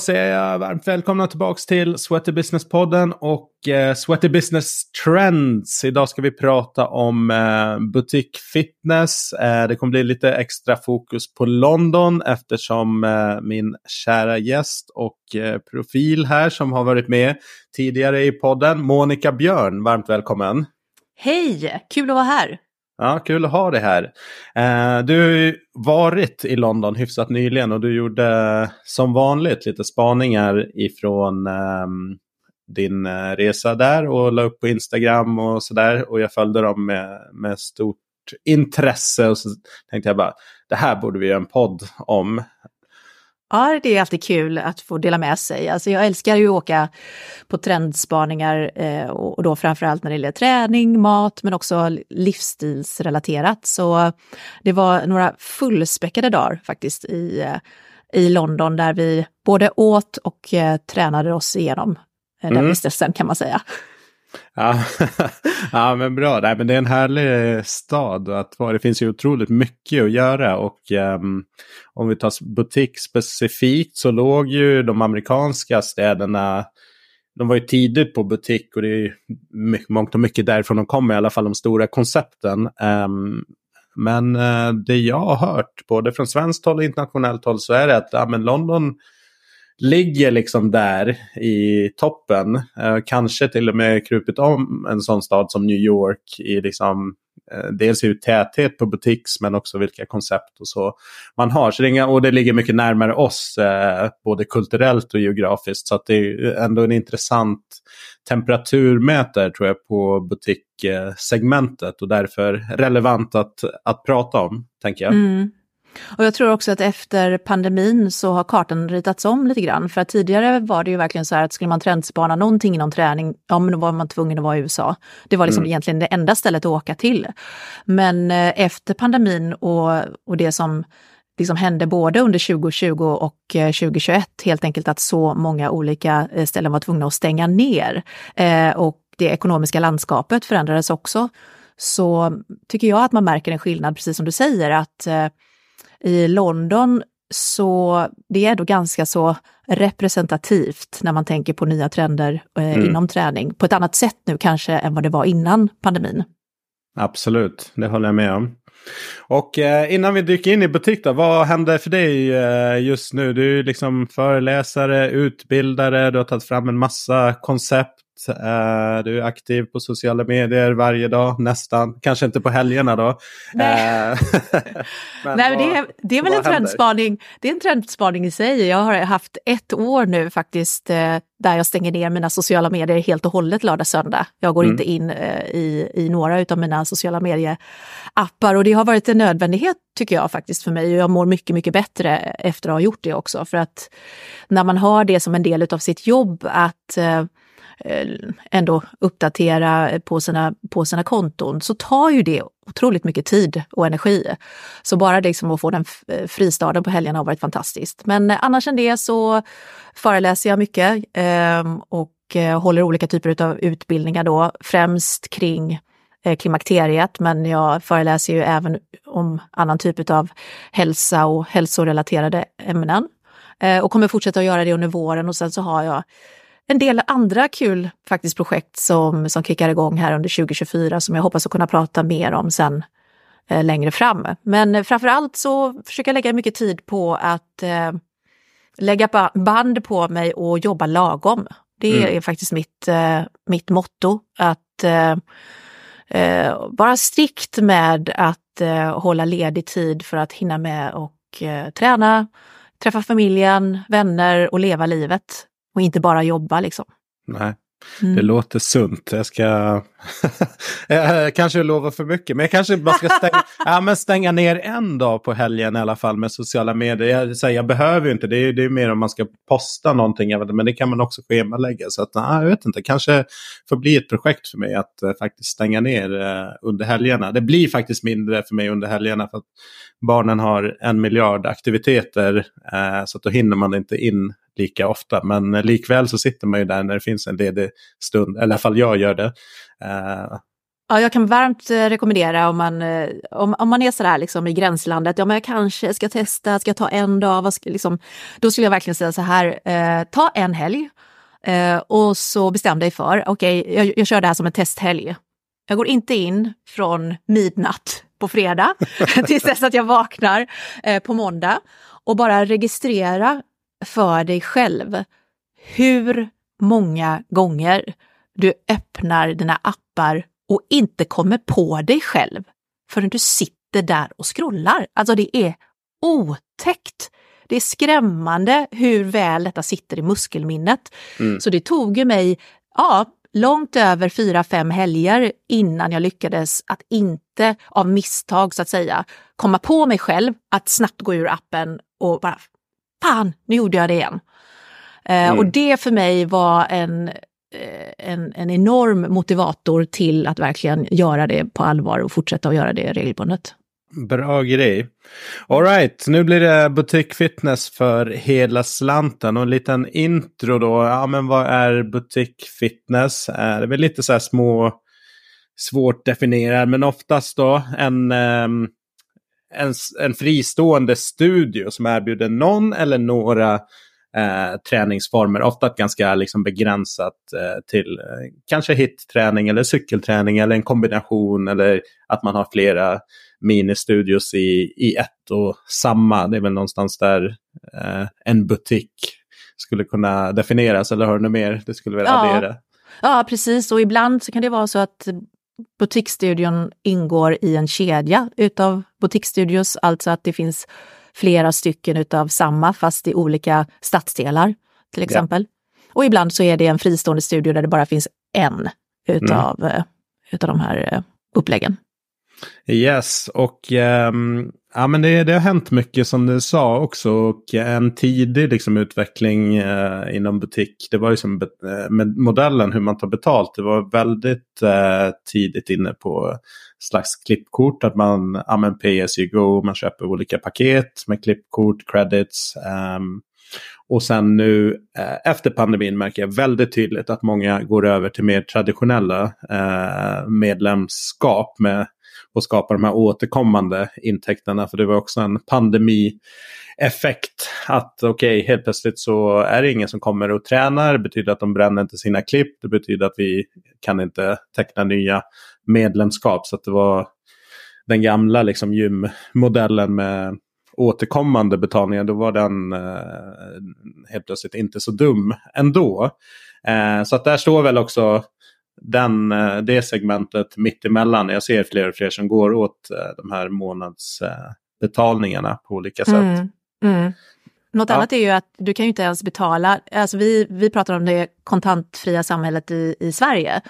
säger jag varmt välkomna tillbaka till Sweaty Business-podden och eh, Sweaty Business Trends. Idag ska vi prata om eh, butik fitness. Eh, det kommer bli lite extra fokus på London eftersom eh, min kära gäst och eh, profil här som har varit med tidigare i podden, Monica Björn, varmt välkommen. Hej, kul att vara här. Ja, kul att ha dig här. Eh, du har ju varit i London hyfsat nyligen och du gjorde som vanligt lite spaningar ifrån ehm, eh, din resa där och la upp på Instagram och sådär. Och jag följde dem med, med stort intresse och så tänkte jag bara, det här borde vi göra en podd om. Ja, det är alltid kul att få dela med sig. Alltså jag älskar ju att åka på trendspaningar eh, och då framförallt när det gäller träning, mat men också livsstilsrelaterat. Så det var några fullspäckade dagar faktiskt i, eh, i London där vi både åt och eh, tränade oss igenom den mm. vistelsen kan man säga. Ja, ja men bra. Nej, men det är en härlig eh, stad att vara. Det finns ju otroligt mycket att göra. Och um, om vi tar butik specifikt så låg ju de amerikanska städerna de var ju tidigt på butik och det är mycket, mångt och mycket därifrån de kommer, i alla fall de stora koncepten. Um, men uh, det jag har hört, både från svenskt håll och internationellt håll, så är det att ja, men London ligger liksom där i toppen. Eh, kanske till och med krupit om en sån stad som New York i liksom eh, dels hur täthet på butiks men också vilka koncept och så man har. Så det inga, och det ligger mycket närmare oss eh, både kulturellt och geografiskt. Så att det är ändå en intressant temperaturmätare tror jag på butiksegmentet och därför relevant att, att prata om, tänker jag. Mm. Och jag tror också att efter pandemin så har kartan ritats om lite grann. För att tidigare var det ju verkligen så här att skulle man trendspana någonting inom träning, ja men då var man tvungen att vara i USA. Det var liksom mm. egentligen det enda stället att åka till. Men eh, efter pandemin och, och det som liksom hände både under 2020 och 2021, eh, helt enkelt att så många olika eh, ställen var tvungna att stänga ner. och det ekonomiska landskapet förändrades också. Så tycker jag att man märker en skillnad, precis som du säger, att i London så det är då ganska så representativt när man tänker på nya trender eh, mm. inom träning. På ett annat sätt nu kanske än vad det var innan pandemin. Absolut, det håller jag med om. Och eh, innan vi dyker in i butik då, vad händer för dig eh, just nu? Du är liksom föreläsare, utbildare, du har tagit fram en massa koncept. Uh, du är aktiv på sociala medier varje dag, nästan. Kanske inte på helgerna då. Nej, uh, men Nej, vad, det, är, det är väl en trendspaning. Det är en trendspaning i sig. Jag har haft ett år nu faktiskt uh, där jag stänger ner mina sociala medier helt och hållet lördag söndag. Jag går mm. inte in i, i några av mina sociala medieappar och det har varit en nödvändighet tycker jag faktiskt för mig. Jag mår mycket, mycket bättre efter att ha gjort det också. För att när man har det som en del av sitt jobb att Eh, Eh, ändå uppdatera på sina, på sina konton så tar ju det otroligt mycket tid och energi. Så bara liksom att få den eh, fristaden på helgerna har varit fantastiskt. Men eh, annars än det så föreläser jag mycket ehm, eh, och håller olika typer av utbildningar då, främst kring klimakteriet, men jag föreläser ju även om annan typ av hälsa och hälsorelaterade ämnen. Och kommer fortsätta att göra det under våren och sen så har jag en del andra kul faktiskt projekt som, som kickar igång här under 2024 som jag hoppas att kunna prata mer om sen eh, längre fram. Men framför allt så försöker jag lägga mycket tid på att eh, lägga band på mig och jobba lagom. Det mm. är faktiskt mitt, eh, mitt motto. Att eh, eh vara strikt med att eh, hålla ledig tid för att hinna med och eh, träna, träffa familjen, vänner och leva livet och inte bara jobba liksom. Nej. Mm. Det låter sunt. Jag ska jag kanske lovar för mycket. Men jag kanske bara ska stänga, ja, men stänga ner en dag på helgen i alla fall med sociala medier. Jag, så jag behöver ju inte. Det är, det är mer om man ska posta någonting. Men det kan man också schemalägga. Så att, nej, jag vet inte. Kanske får bli ett projekt för mig att uh, faktiskt stänga ner uh, under helgerna. Det blir faktiskt mindre för mig under helgerna. För att barnen har en miljard aktiviteter. Uh, så att då hinner man inte in lika ofta. Men eh, likväl så sitter man ju där när det finns en ledig stund. Eller i alla fall jag gör det. Eh, ja, jag kan varmt eh, rekommendera om man, om, om man är sådär liksom i gränslandet, ja men jag kanske ska testa, ska jag ta en dag, vad ska, liksom, då skulle jag verkligen säga så här, eh, ta en helg eh, och så bestäm dig för, okej, okay, jag, jag kör det här som en testhelg. Jag går inte in från midnatt på fredag tills dess att jag vaknar eh, på måndag och bara registrera för dig själv hur många gånger du öppnar dina appar och inte kommer på dig själv förrän du sitter där och scrollar. Alltså det är otäckt. Det är skrämmande hur väl detta sitter i muskelminnet. Mm. Så det tog ju mig, ja, långt över fyra, fem helger innan jag lyckades att inte av misstag så att säga komma på mig själv att snabbt gå ur appen och bara fan, nu gjorde jag det igen. Eh, mm. Och det för mig var en, eh, en, en enorm motivator till att verkligen göra det på allvar och fortsätta att göra det regelbundet. Bra grej. Alright, nu blir det butik fitness för hela slanten och en liten intro då. Ja, men vad är butik fitness? Eh, det är väl lite så här små, svårt definierad, men oftast då en, ehm, en, en fristående studio som erbjuder någon eller några eh, träningsformer. Ofta ganska liksom, begränsat eh, till eh, kanske hitträning eller cykelträning eller en kombination eller att man har flera ministudios i, i ett och samma. Det är väl någonstans där eh, en butik skulle kunna definieras. Eller har du något mer du skulle vilja ja. addera? Ja, precis. Och ibland så kan det vara så att butikstudion ingår i en kedja utav butikstudios, alltså att det finns flera stycken utav samma fast i olika stadsdelar till exempel. Ja. Och ibland så är det en fristående studio där det bara finns en utav, mm. utav de här eh, uppläggen. Yes, och um, ja, men det, det har hänt mycket som du sa också. Och en tidig liksom, utveckling eh, inom butik, det var ju som eh, med modellen hur man tar betalt. Det var väldigt eh, tidigt inne på slags klippkort. Att man ja, men pay as you go, man köper olika paket med klippkort, credits. Eh, och sen nu eh, efter pandemin märker jag väldigt tydligt att många går över till mer traditionella eh, medlemskap med och skapa de här återkommande intäkterna. För det var också en pandemieffekt. Att okej, okay, helt plötsligt så är det ingen som kommer och tränar. Det betyder att de bränner inte sina klipp. Det betyder att vi kan inte teckna nya medlemskap. Så att det var den gamla liksom, gymmodellen med återkommande betalningar, då var den eh, helt plötsligt inte så dum ändå. Eh, så att där står väl också den, eh, det segmentet mittemellan. Jag ser fler och fler som går åt eh, de här månadsbetalningarna på olika sätt. Mm, mm. Något ja. annat är ju att du kan ju inte ens betala, alltså vi, vi pratar om det kontantfria samhället i, i Sverige.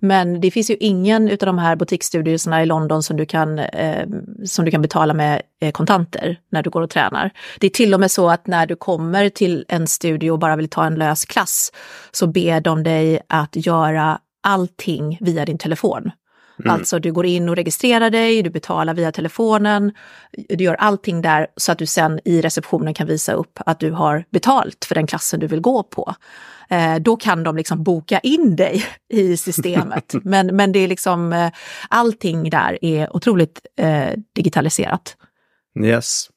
Men det finns ju ingen av de här butiksstudioserna i London som du kan, eh, som du kan betala med eh, kontanter när du går och tränar. Det är till och med så att när du kommer till en studio och bara vill ta en lös klass så ber de dig att göra allting via din telefon. Mm. Alltså du går in och registrerar dig, du betalar via telefonen, du gör allting där så att du sen i receptionen kan visa upp att du har betalt för den klassen du vill gå på. Eh, då kan de liksom boka in dig i systemet. men, men det är liksom, eh, allting där är otroligt eh, digitaliserat. Yes.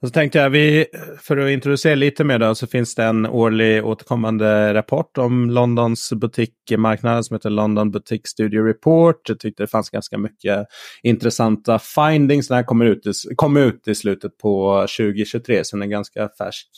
Och så tänkte jag, vi, för att introducera lite mer då, så finns det en årlig återkommande rapport om Londons butikmarknad som heter London Boutique Studio Report. Jag tyckte det fanns ganska mycket intressanta findings. Den här kom ut, kom ut i slutet på 2023, så den är ganska färsk.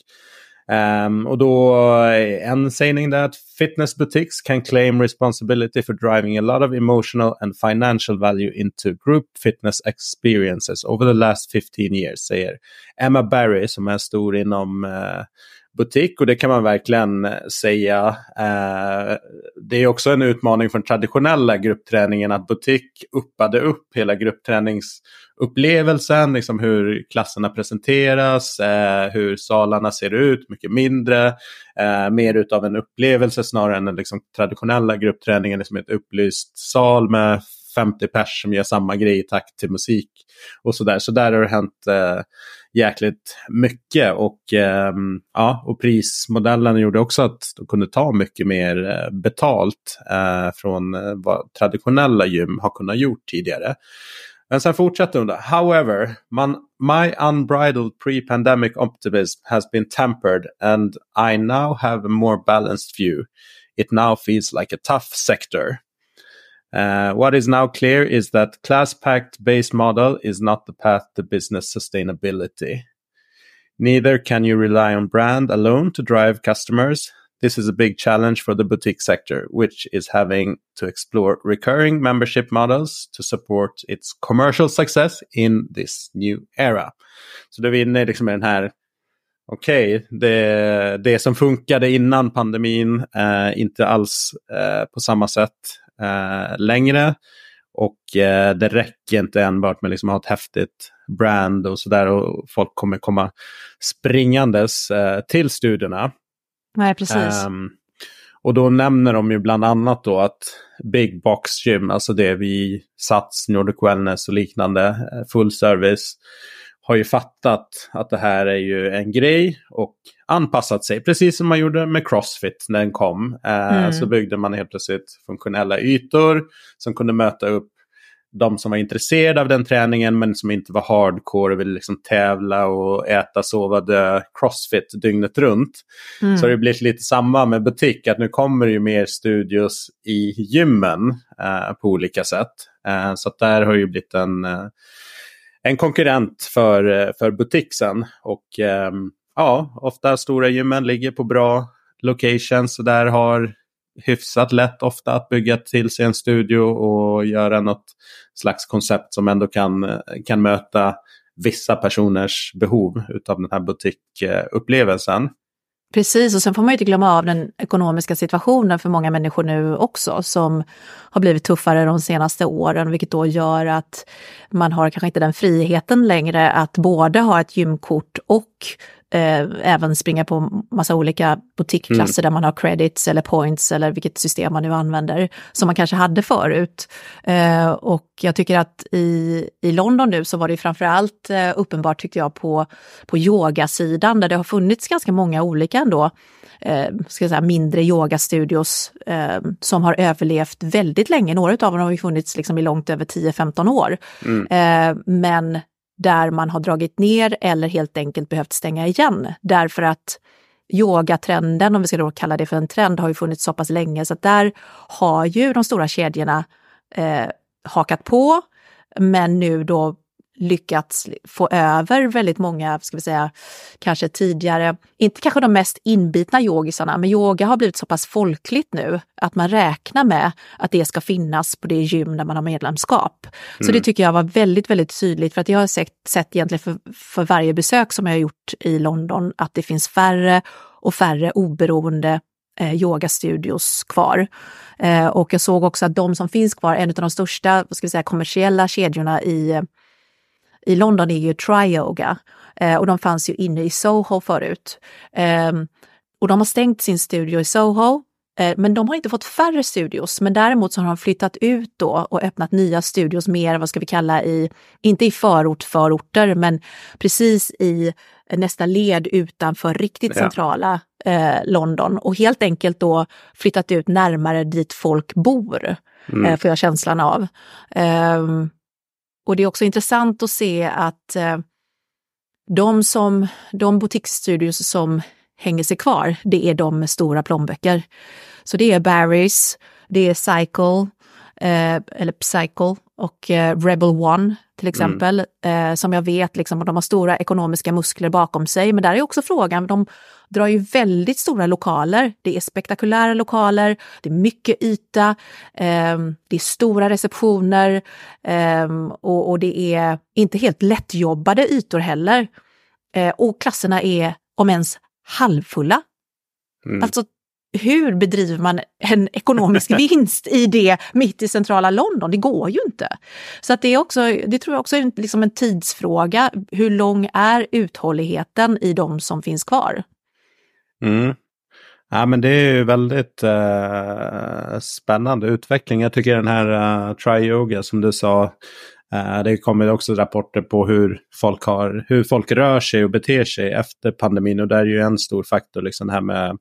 Um, och då eh, en sägning där att fitness boutiques can claim responsibility for driving a lot of emotional and financial value into group fitness experiences over the last 15 years, säger Emma Barry som är stor inom uh, butik och det kan man verkligen eh, säga. Eh, det är också en utmaning från traditionella gruppträningen att butik uppade upp hela upplevelsen, liksom hur klasserna presenteras, eh, hur salarna ser ut, mycket mindre, eh, mer utav en upplevelse snarare än den liksom, traditionella gruppträningen, liksom ett upplyst sal med 50 pers som gör samma grej i takt till musik och sådär. Så där har det hänt eh, jäkligt mycket. Och, eh, ja, och prismodellen gjorde också att de kunde ta mycket mer eh, betalt eh, från eh, vad traditionella gym har kunnat gjort tidigare. Men sen fortsätter hon då. However, man, my unbridled pre-pandemic optimism has been tempered and I now have a more balanced view. It now feels like a tough sector. Uh, what is now clear is that class packed based model is not the path to business sustainability. Neither can you rely on brand alone to drive customers. This is a big challenge for the boutique sector, which is having to explore recurring membership models to support its commercial success in this new era. Så då är vi inne liksom i den här, okej, okay, det, det som funkade innan pandemin, eh, inte alls eh, på samma sätt eh, längre. Och eh, det räcker inte enbart med liksom att ha ett häftigt brand och sådär och folk kommer komma springandes eh, till studierna. Nej, precis. Um, och då nämner de ju bland annat då att Big Box Gym, alltså det vi Sats, Nordic Wellness och liknande, eh, full service, har ju fattat att det här är ju en grej och anpassat sig. Precis som man gjorde med Crossfit när den kom. Eh, mm. Så byggde man helt plötsligt funktionella ytor som kunde möta upp de som var intresserade av den träningen men som inte var hardcore och ville liksom tävla och äta, sova, dö, crossfit dygnet runt. Mm. Så det blivit lite samma med butik, att nu kommer det ju mer studios i gymmen eh, på olika sätt. Eh, så där har ju blivit en, eh, en konkurrent för, för butiksen. Och ehm, ja, ofta stora gymmen ligger på bra locations och där har hyfsat lätt ofta att bygga till sig en studio och göra något slags koncept som ändå kan, kan möta vissa personers behov av den här butikupplevelsen. Precis, och sen får man ju inte glömma av den ekonomiska situationen för många människor nu också som har blivit tuffare de senaste åren, vilket då gör att man har kanske inte den friheten längre att både ha ett gymkort och eh, även springa på massa olika boutiqueklasser mm. där man har credits eller points eller vilket system man nu använder, som man kanske hade förut. Eh, och jag tycker att i, i London nu så var det framförallt eh, uppenbart tyckte jag på, på yogasidan där det har funnits ganska många olika ändå eh, ska säga, mindre yogastudios eh, som har överlevt väldigt länge. Några av dem har ju funnits liksom i långt över 10-15 år. Mm. Eh, men där man har dragit ner eller helt enkelt behövt stänga igen. Därför att yogatrenden, om vi ska då kalla det för en trend, har ju funnits så pass länge. Så att där har ju de stora kedjorna eh, hakat på. Men nu då lyckats få över väldigt många, ska vi säga, kanske tidigare, inte kanske de mest inbitna yogisarna, men yoga har blivit så pass folkligt nu att man räknar med att det ska finnas på det gym där man har medlemskap. Mm. Så det tycker jag var väldigt, väldigt tydligt för att jag har sett, sett egentligen för, för varje besök som jag har gjort i London att det finns färre och färre oberoende eh, yogastudios kvar. Eh, och jag såg också att de som finns kvar, en av de största ska vi säga, kommersiella kedjorna i i London är ju Tryoga eh, och de fanns ju inne i Soho förut. Eh, och de har stängt sin studio i Soho, eh, men de har inte fått färre studios, men däremot så har de flyttat ut då och öppnat nya studios mer, vad ska vi kalla i, inte i förort, förorter, men precis i nästa led utanför riktigt ja. centrala eh, London och helt enkelt då flyttat ut närmare dit folk bor, mm. eh, får jag känslan av. Um, och det är också intressant att se att eh, de, som, de butiksstudios som hänger sig kvar, det är de med stora plånböcker. Så det är Barry's, det är Cycle, eh, eller Psycle och eh, Rebel One till exempel, mm. eh, som jag vet liksom, de har stora ekonomiska muskler bakom sig. Men där är också frågan, de drar ju väldigt stora lokaler. Det är spektakulära lokaler, det är mycket yta, eh, det är stora receptioner eh, och, och, det är inte helt lättjobbade ytor heller. Eh, och klasserna är, om ens halvfulla. Mm. Alltså hur bedriver man en ekonomisk vinst i det mitt i centrala London? Det går ju inte. Så att det, är också, det tror jag också är liksom en tidsfråga. Hur lång är uthålligheten i de som finns kvar? Mm. Ja, men det är ju väldigt uh, spännande utveckling. Jag tycker den här uh, Tri-Yoga som du sa Uh, det kommer också rapporter på hur folk, har, hur folk rör sig och beter sig efter pandemin. Och där är ju en stor faktor liksom det här med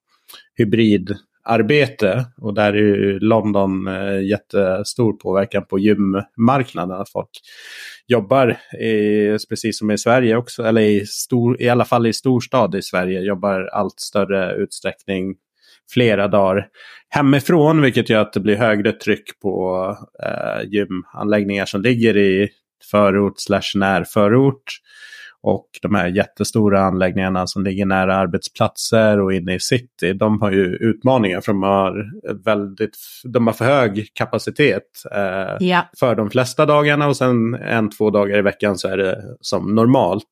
hybridarbete. Och där är ju London eh, jättestor påverkan på gymmarknaden. Att folk jobbar, i, precis som i Sverige också, eller i, stor, i alla fall i storstad i Sverige, jobbar allt större utsträckning flera dagar hemifrån, vilket gör att det blir högre tryck på eh, gymanläggningar som ligger i förort slash närförort. Och de här jättestora anläggningarna som ligger nära arbetsplatser och inne i city, de har ju utmaningar för de har, väldigt, de har för hög kapacitet eh, ja. för de flesta dagarna och sen en, två dagar i veckan så är det som normalt.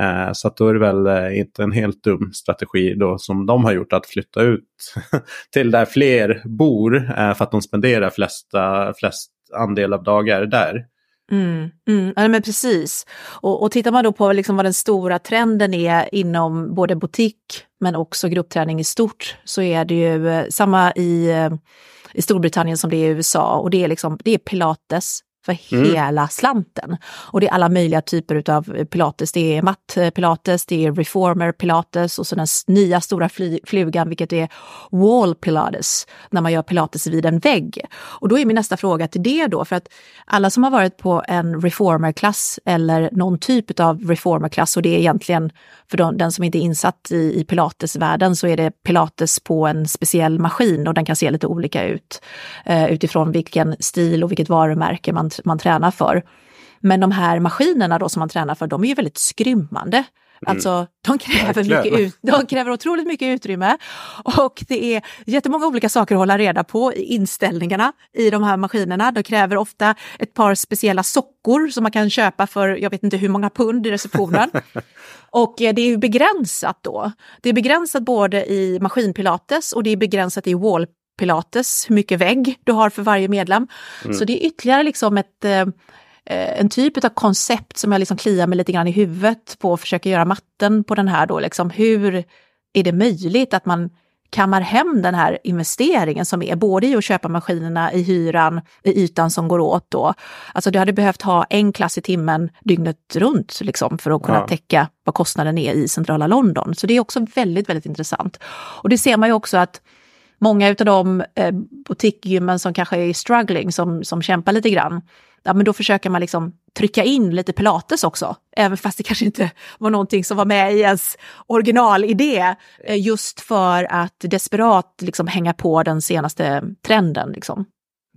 Eh, så att då är det väl eh, inte en helt dum strategi då som de har gjort att flytta ut till där fler bor eh, för att de spenderar flesta, flest andel av dagar där. Mm, mm, ja, men precis. Och, och tittar man då på liksom vad den stora trenden är inom både butik men också gruppträning i stort så är det ju eh, samma i, eh, i Storbritannien som det är i USA och det är, liksom, det är pilates, för mm. hela slanten. Och det är alla möjliga typer av pilates. Det är matt-pilates, det är reformer-pilates och så den nya stora flugan vilket är wall pilates, när man gör pilates vid en vägg. Och då är min nästa fråga till det då, för att alla som har varit på en reformer-klass eller någon typ av reformer-klass och det är egentligen för de, den som inte är insatt i, i pilatesvärlden så är det pilates på en speciell maskin och den kan se lite olika ut eh, utifrån vilken stil och vilket varumärke man man, tränar för. Men de här maskinerna då som man tränar för, de är ju väldigt skrymmande. Mm. Alltså de kräver, mycket ut, de kräver otroligt mycket utrymme och det är jättemånga olika saker att hålla reda på i inställningarna i de här maskinerna. De kräver ofta ett par speciella sockor som man kan köpa för jag vet inte hur många pund i receptionen. och eh, det är ju begränsat då. Det är begränsat både i maskinpilates och det är begränsat i wall pilates, hur mycket vägg du har för varje medlem. Mm. Så det är ytterligare liksom ett, eh, en typ av koncept som jag liksom kliar mig lite grann i huvudet på och försöker göra matten på den här då. Liksom, hur är det möjligt att man kammar hem den här investeringen som är både i att köpa maskinerna, i hyran, i ytan som går åt då. Alltså du hade behövt ha en klass i timmen dygnet runt liksom, för att kunna ja. täcka vad kostnaden är i centrala London. Så det är också väldigt, väldigt intressant. Och det ser man ju också att många av de eh, butikgymmen som kanske är struggling, som, som kämpar lite grann, ja, men då försöker man liksom trycka in lite pilates också, även fast det kanske inte var någonting som var med i ens originalidé, eh, just för att desperat liksom hänga på den senaste trenden. Liksom.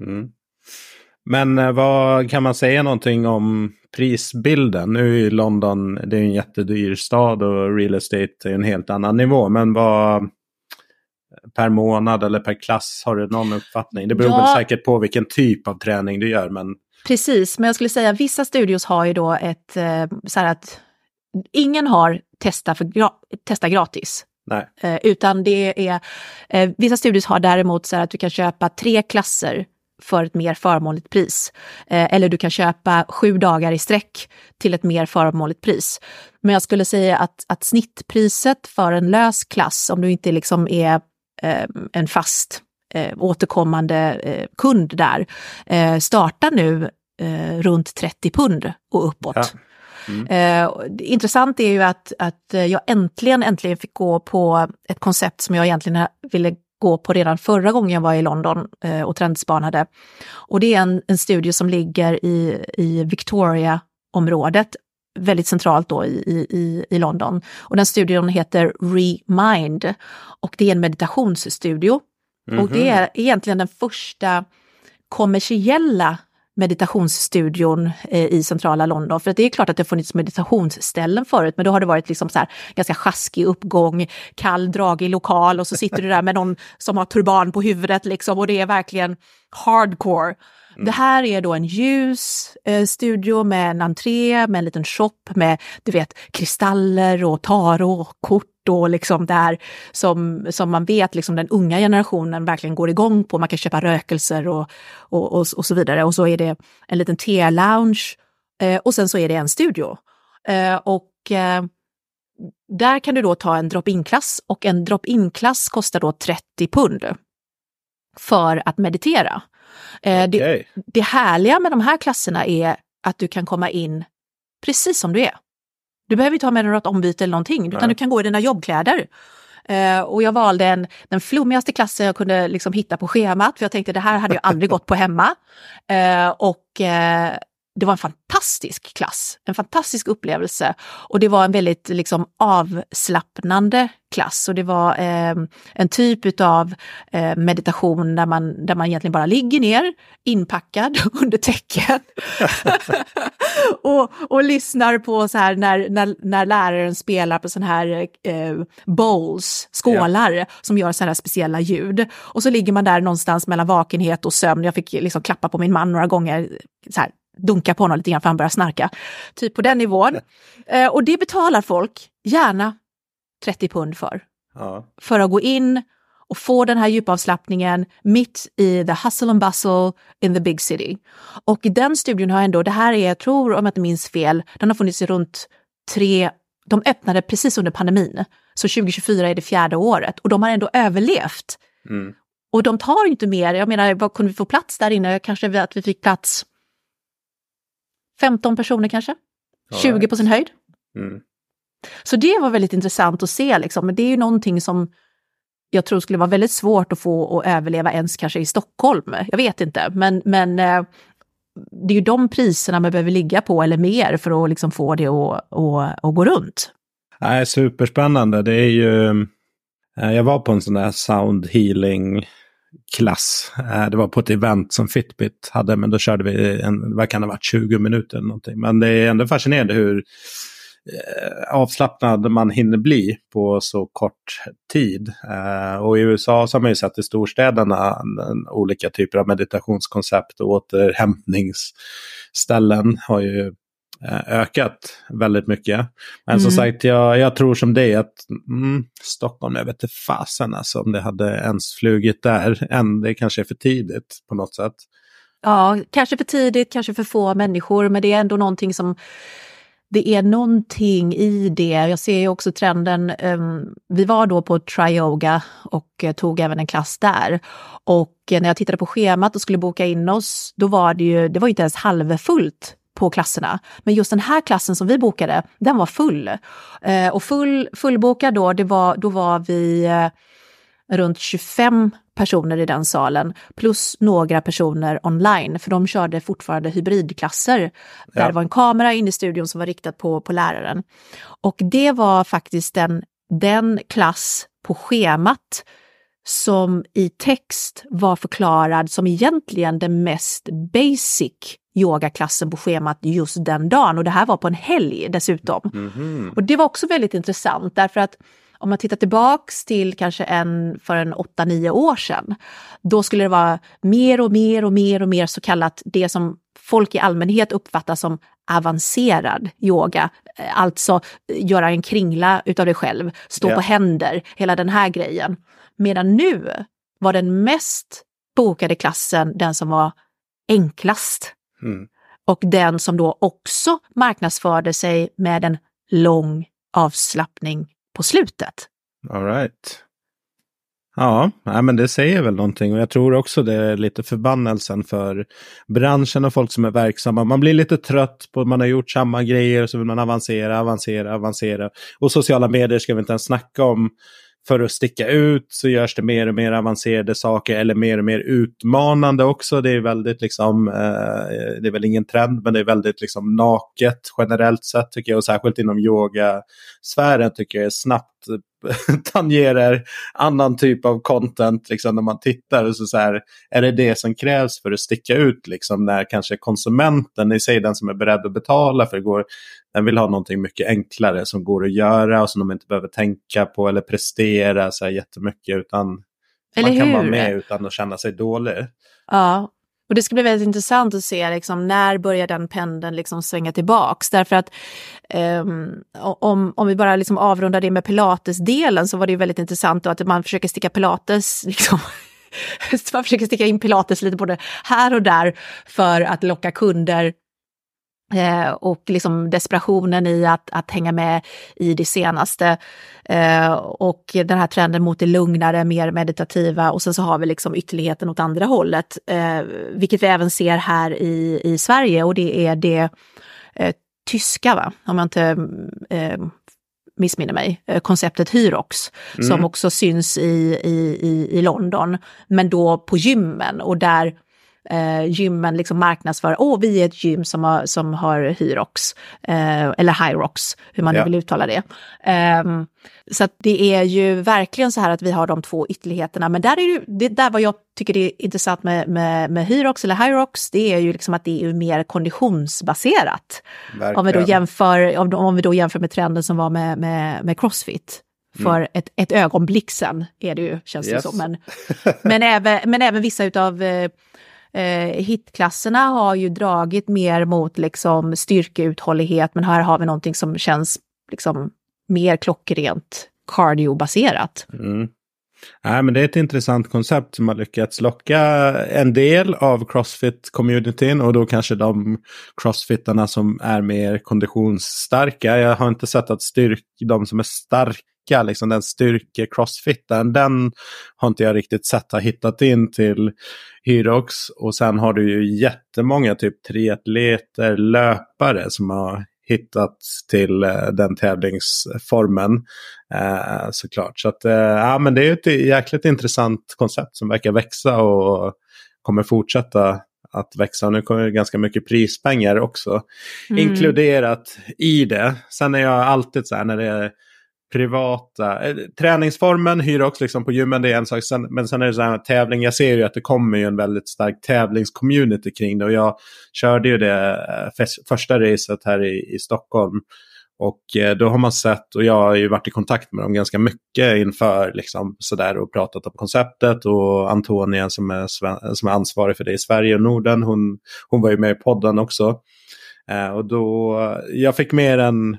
Mm. Men eh, vad kan man säga någonting om prisbilden? Nu är London, det är en jättedyr stad och real estate är en helt annan nivå, men vad, per månad eller per klass? Har du någon uppfattning? Det beror ja. väl säkert på vilken typ av träning du gör. Men... Precis, men jag skulle säga vissa studios har ju då ett, eh, så här att ingen har testa, för, testa gratis. Nej. Eh, utan det är, eh, vissa studios har däremot så här att du kan köpa tre klasser för ett mer förmånligt pris. eller du kan köpa sju dagar i sträck till ett mer förmånligt pris. Men jag skulle säga att, att snittpriset för en lös klass, om du inte liksom är en fast eh, återkommande eh, kund där, startar nu runt 30 pund och uppåt. Ja. Mm. Eh, intressant är ju att, att jag äntligen, äntligen fick gå på ett koncept som jag egentligen ville gå på redan förra gången jag var i London eh, och trendspanade. Och det är en, en studie som ligger i, i Victoria-området, väldigt centralt då i, i, i London. Och den studien heter Remind och det är en meditationsstudio. Mm -hmm. Och det mhm. är egentligen den första kommersiella meditationsstudion eh, i centrala London. För det är klart att det funnits meditationsställen förut, men då har det varit liksom så här, ganska sjaskig uppgång, kall, dragig lokal och så sitter du där med någon som har turban på huvudet liksom och det är verkligen hardcore. Mm. Det här är då en ljus eh, studio med en entré, med en liten shop med du vet kristaller och tarotkort och liksom där som, som man vet liksom den unga generationen verkligen går igång på. Man kan köpa rökelser och, och, och, och så vidare. Och så är det en liten te-lounge eh, och sen så är det en studio. Eh, och eh, där kan du då ta en drop-in-klass och en drop-in-klass kostar då 30 pund för att meditera. Okay. Eh, det, det härliga med de här klasserna är att du kan komma in precis som du är. Du behöver inte ha med dig något ombyte eller någonting, utan Nej. du kan gå i dina jobbkläder. Uh, och jag valde en, den flummigaste klassen jag kunde liksom hitta på schemat, för jag tänkte det här hade jag aldrig gått på hemma. Uh, och uh, det var en fantastisk klass, en fantastisk upplevelse. Och det var en väldigt liksom, avslappnande klass. Och det var eh, en typ av eh, meditation där man, där man egentligen bara ligger ner, inpackad under täcket. och, och lyssnar på så här när, när, när läraren spelar på sån här eh, bowls, skålar, yeah. som gör sådana här speciella ljud. Och så ligger man där någonstans mellan vakenhet och sömn. Jag fick liksom klappa på min man några gånger, så här, dunka på honom lite grann för han börjar snarka. Typ på den nivån. Eh, och det betalar folk gärna 30 pund för. Ja. För att gå in och få den här djupavslappningen mitt i the hustle and bustle in the big city. Och den studien har ändå, det här är, jag tror om jag inte minns fel, den har funnits i runt tre, de öppnade precis under pandemin. Så 2024 är det fjärde året och de har ändå överlevt. Mm. Och de tar inte mer, jag menar vad kunde vi få plats där inne? Kanske att vi fick plats 15 personer kanske. Ja, 20 på sin höjd. Mm. Så det var väldigt intressant att se, liksom. men det är ju någonting som jag tror skulle vara väldigt svårt att få att överleva ens kanske i Stockholm. Jag vet inte, men, men eh, det är ju de priserna man behöver ligga på eller mer för att liksom få det att, att, att gå runt. Nej, superspännande. Det är ju... Eh, jag var på en sån där sound healing klass. Eh, det var på ett event som Fitbit hade, men då körde vi en, vad kan det ha varit, 20 minuter eller någonting. Men det är ändå fascinerande hur eh, avslappnad man hinner bli på så kort tid. Eh, och i USA så har man ju sett i storstäderna olika typer av meditationskoncept och återhämtningsställen har ju ökat väldigt mycket. Men mm. som sagt, jag, jag tror som dig att mm, Stockholm, jag vet inte fasen alltså om det hade ens flugit där än. Det kanske är för tidigt på något sätt. Ja, kanske för tidigt, kanske för få människor, men det är ändå någonting som det är någonting i det. Jag ser ju också trenden. Um, vi var då på Tryoga och uh, tog även en klass där. Och uh, när jag tittade på schemat och skulle boka in oss, då var det ju, det var inte ens halvfullt på klasserna. Men just den här klassen som vi bokade, den var full. Eh, och full, fullbokad då, det var, då var vi eh, runt 25 personer i den salen, plus några personer online, för de körde fortfarande hybridklasser. Där ja. det var en kamera inne i studion som var riktad på, på läraren. Och det var faktiskt den, den klass på schemat som i text var förklarad som egentligen den mest basic yogaklassen på schemat just den dagen och det här var på en helg dessutom. Mm -hmm. Och det var också väldigt intressant därför att om man tittar tillbaks till kanske en, för en 8-9 år sedan, då skulle det vara mer och mer och mer och mer så kallat det som folk i allmänhet uppfattar som avancerad yoga. Alltså göra en kringla utav dig själv, stå yeah. på händer, hela den här grejen. Medan nu var den mest bokade klassen den som var enklast. Mm. Och den som då också marknadsförde sig med en lång avslappning på slutet. All right. Ja, men det säger väl någonting och jag tror också det är lite förbannelsen för branschen och folk som är verksamma. Man blir lite trött på att man har gjort samma grejer och så vill man avancera, avancera, avancera. Och sociala medier ska vi inte ens snacka om för att sticka ut så görs det mer och mer avancerade saker eller mer och mer utmanande också. Det är väldigt liksom, eh, det är väl ingen trend men det är väldigt liksom naket generellt sett tycker jag och särskilt inom yogasfären tycker jag är snabbt tangerar annan typ av content liksom, när man tittar. Och så, så här, är det det som krävs för att sticka ut liksom, när kanske konsumenten i sig, den som är beredd att betala för det går, den vill ha någonting mycket enklare som går att göra och som de inte behöver tänka på eller prestera så här jättemycket utan eller man kan hur? vara med utan att känna sig dålig. Ja, och det ska bli väldigt intressant att se liksom, när börjar den pendeln liksom svänga tillbaks. Därför att um, om, om vi bara liksom avrundar det med pilatesdelen så var det väldigt intressant att man försöker sticka pilates liksom, man försöker sticka in pilates lite både här och där för att locka kunder Eh, och liksom desperationen i att, att hänga med i det senaste. Eh, och den här trenden mot det lugnare, mer meditativa och sen så har vi liksom ytterligheten åt andra hållet. Eh, vilket vi även ser här i, i Sverige och det är det eh, tyska, va? om jag inte eh, missminner mig, eh, konceptet Hyrox, mm. som också syns i, i, i, i London, men då på gymmen och där eh, gymmen liksom marknadsför, åh vi är ett gym som har, som har Hyrox, eh, eller Hyrox, hur man ja. nu vill uttala det. Um, så det är ju verkligen så här att vi har de två ytterligheterna, men där är ju, det där vad jag tycker det är intressant med, med, med Hyrox eller Hyrox, det är ju liksom att det är mer konditionsbaserat. Om vi, då jämför, om, om vi då jämför med trenden som var med, med, med Crossfit för mm. ett, ett ögonblick sedan, är det ju, känns yes. det som. Men, men, även, men även vissa utav eh, eh, hitklasserna har ju dragit mer mot liksom styrkeuthållighet, men här har vi någonting som känns liksom mer klockrent cardiobaserat. Mm. Nej, men det är ett intressant koncept som har lyckats locka en del av crossfit-communityn och då kanske de crossfittarna som är mer konditionsstarka. Jag har inte sett att styrk, de som är starka styrka, liksom den styrke-crossfiten, den har inte jag riktigt sett ha hittat in till Hyrox. Och sen har du ju jättemånga typ triatleter, löpare som har hittat till eh, den tävlingsformen. Eh, såklart. Så att, eh, ja, men det är ett jäkligt intressant koncept som verkar växa och kommer fortsätta att växa. Nu kommer det ganska mycket prispengar också mm. inkluderat i det. Sen är jag alltid så här när det är privata. Eh, träningsformen hyr också liksom på gymmen, det är en sak. Sen, men sen är det så här tävling. Jag ser ju att det kommer ju en väldigt stark tävlingscommunity kring det. Och jag körde ju det eh, första racet här i, i Stockholm. Och eh, då har man sett, och jag har ju varit i kontakt med dem ganska mycket inför liksom sådär och pratat om konceptet. Och Antonia som är, som är ansvarig för det i Sverige och Norden, hon, hon var ju med i podden också. Eh, och då, jag fick mer en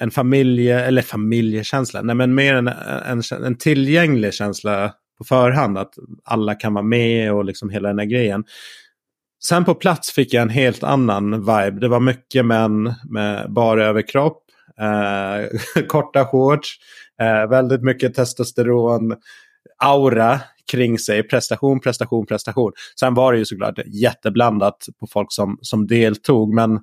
en familje, eller familjekänsla, nej men mer en, en, en tillgänglig känsla på förhand. Att alla kan vara med och liksom hela den här grejen. Sen på plats fick jag en helt annan vibe. Det var mycket män med bara överkropp, eh, korta shorts, eh, väldigt mycket testosteron, aura kring sig. Prestation, prestation, prestation. Sen var det ju såklart jätteblandat på folk som, som deltog. Men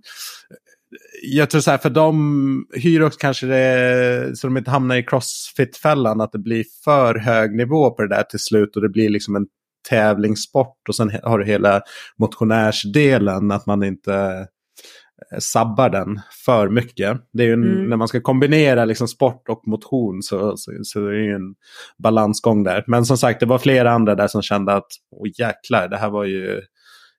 jag tror så här, för de hyr också kanske det, så de inte hamnar i crossfit-fällan, att det blir för hög nivå på det där till slut och det blir liksom en tävlingssport och sen har du hela motionärsdelen, att man inte eh, sabbar den för mycket. Det är ju en, mm. när man ska kombinera liksom sport och motion så, så, så det är ju en balansgång där. Men som sagt, det var flera andra där som kände att, åh jäklar, det här var ju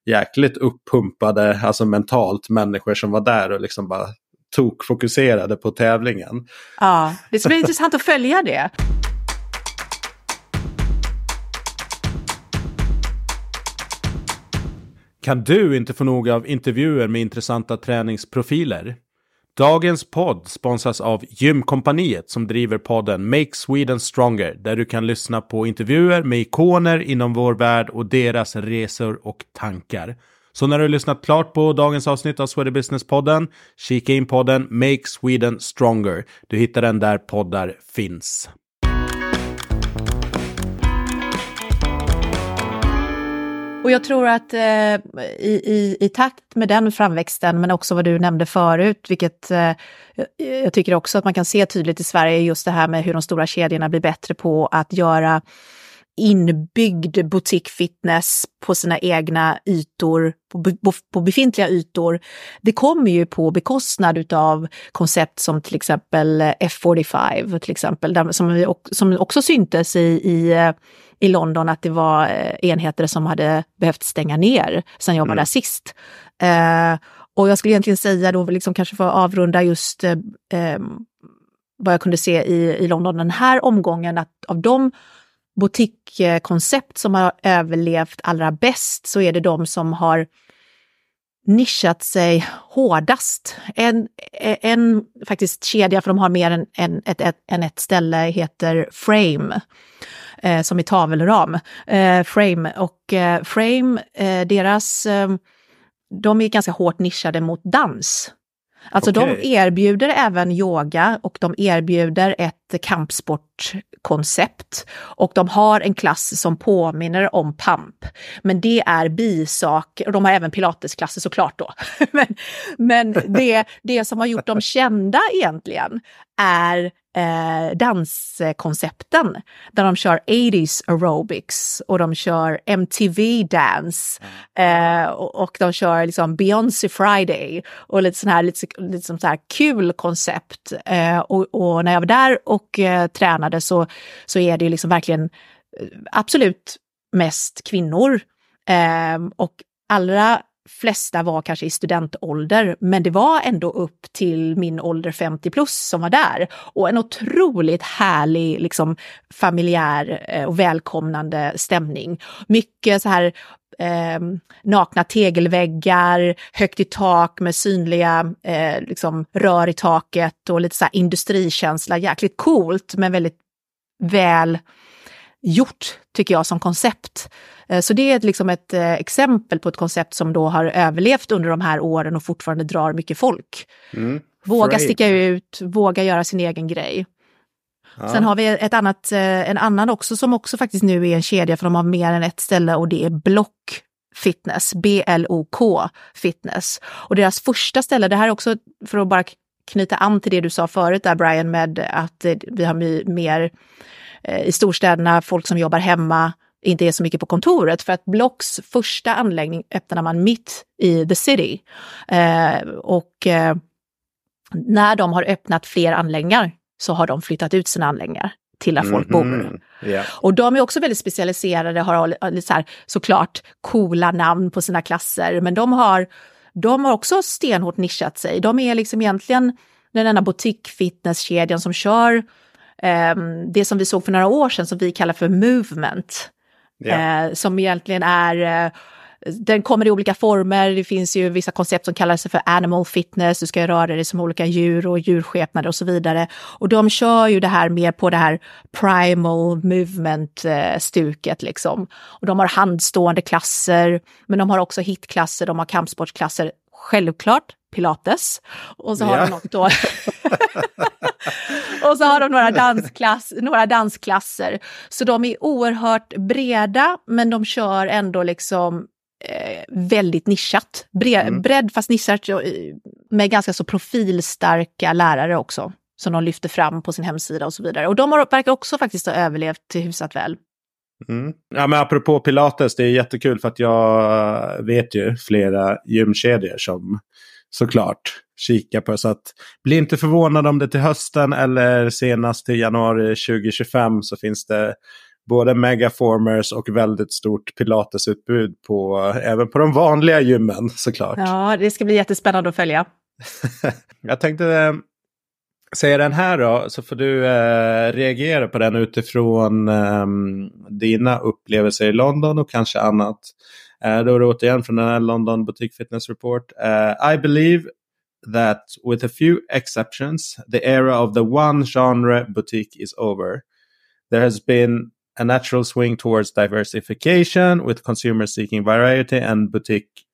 jäkligt uppumpade, alltså mentalt, människor som var där och liksom bara tokfokuserade på tävlingen. Ja, det ska bli intressant att följa det. Kan du inte få nog av intervjuer med intressanta träningsprofiler? Dagens podd sponsras av Gymkompaniet som driver podden Make Sweden Stronger där du kan lyssna på intervjuer med ikoner inom vår värld och deras resor och tankar. Så när du har lyssnat klart på dagens avsnitt av Swedish Business-podden, kika in podden Make Sweden Stronger. Du hittar den där poddar finns. Och jag tror att eh, i, i, i takt med den framväxten, men också vad du nämnde förut, vilket eh, jag tycker också att man kan se tydligt i Sverige, just det här med hur de stora kedjorna blir bättre på att göra inbyggd boutique fitness på sina egna ytor, på, på, befintliga ytor. Det kommer ju på bekostnad av koncept som till exempel F45, till exempel, där, som, som också syntes i, i eh, i London att det var eh, enheter som hade behövt stänga ner sen jag var mm. där sist. Eh, och jag skulle egentligen säga då, liksom kanske för att avrunda just eh, ehm, vad jag kunde se i, i London den här omgången, att av de boutiquekoncept som har överlevt allra bäst så är det de som har nischat sig hårdast. En, en faktiskt kedja, för de har mer än, än, ett, ett, än ett ställe, heter Frame eh, som i tavelram, eh, Frame. Och eh, Frame, eh, deras eh, de är ganska hårt nischade mot dans. Alltså okay. de erbjuder även yoga och de erbjuder ett kampsportkoncept. Och de har en klass som påminner om pump. Men det är bisak, och de har även pilatesklasser såklart då. men men det, det som har gjort dem kända egentligen är eh, danskoncepten där de kör 80s aerobics och de kör MTV dance eh, och, och, de kör liksom Beyoncé Friday och lite sån här, lite, lite sån här kul koncept. Eh, och, och, när jag var där och eh, tränade så, så är det ju liksom verkligen eh, absolut mest kvinnor. Eh, och allra flesta var kanske i studentålder, men det var ändå upp till min ålder 50 plus som var där. Och en otroligt härlig, liksom familjär eh, och välkomnande stämning. Mycket så här eh, nakna tegelväggar, högt i tak med synliga eh, liksom rör i taket och lite så här industrikänsla. Jäkligt coolt, men väldigt väl gjort, tycker jag, som koncept. Eh, så det är liksom ett eh, exempel på ett koncept som då har överlevt under de här åren och fortfarande drar mycket folk. Mm. Våga Frame. sticka ut, våga göra sin egen grej. Ja. Sen har vi ett annat, eh, en annan också som också faktiskt nu är en kedja för de har mer än ett ställe och det är Block Fitness, B-L-O-K Fitness. Och deras första ställe, det här är också för att bara knyta an till det du sa förut där Brian med att vi har mer i storstäderna, folk som jobbar hemma, inte är så mycket på kontoret för att Blocks första anläggning öppnade man mitt i the city. Eh, och eh, när de har öppnat fler anläggningar så har de flyttat ut sina anläggningar till där folk bor. Mm, yeah. Och de är också väldigt specialiserade, har så här, såklart coola namn på sina klasser, men de har, de har också stenhårt nischat sig. De är liksom egentligen den enda butik-fitnesskedjan som kör eh, det som vi såg för några år sedan som vi kallar för movement. Yeah. Eh, som egentligen är eh, den kommer i olika former. Det finns ju vissa koncept som kallar sig för animal fitness. Du ska röra dig som olika djur och djurskepnader och så vidare. Och de kör ju det här mer på det här primal movement-stuket liksom. Och de har handstående klasser, men de har också hitklasser, de har kampsportsklasser. Självklart pilates. Och så har yeah. de något då. och så har de några, dansklass, några dansklasser. Så de är oerhört breda, men de kör ändå liksom eh, väldigt nischat. Bre mm. Bredd fast nischat eh, med ganska så profilstarka lärare också. Som de lyfter fram på sin hemsida och så vidare. Och de har, verkar också faktiskt ha överlevt hyfsat väl. Mm. Ja, men apropå pilates, det är jättekul för att jag vet ju flera gymkedjor som såklart kika på. Så att bli inte förvånad om det till hösten eller senast till januari 2025 så finns det både megaformers och väldigt stort pilatesutbud på, även på de vanliga gymmen såklart. Ja, det ska bli jättespännande att följa. Jag tänkte eh, säga den här då, så får du eh, reagera på den utifrån eh, dina upplevelser i London och kanske annat. Eh, då är det återigen från den här London Boutique Fitness Report. Uh, I believe that with a few exceptions, the era of the one genre boutique is over. There has been a natural swing towards diversification with consumers seeking variety and boutique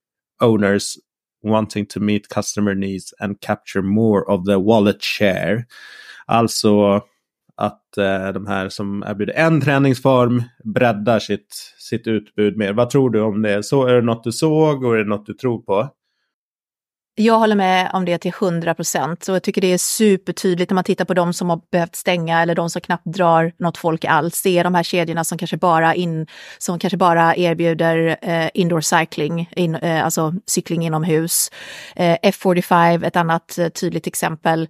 owners wanting to meet customer needs and capture more of the wallet share. Alltså att eh, de här som erbjuder en träningsform breddar sitt, sitt utbud mer. Vad tror du om det? Så, är det något du såg och är det något du tror på? Jag håller med om det till 100 procent och jag tycker det är supertydligt när man tittar på de som har behövt stänga eller de som knappt drar något folk alls. Det är de här kedjorna som kanske bara, in, som kanske bara erbjuder eh, indoor cycling, in, eh, alltså cykling inomhus. Eh, F45, ett annat eh, tydligt exempel.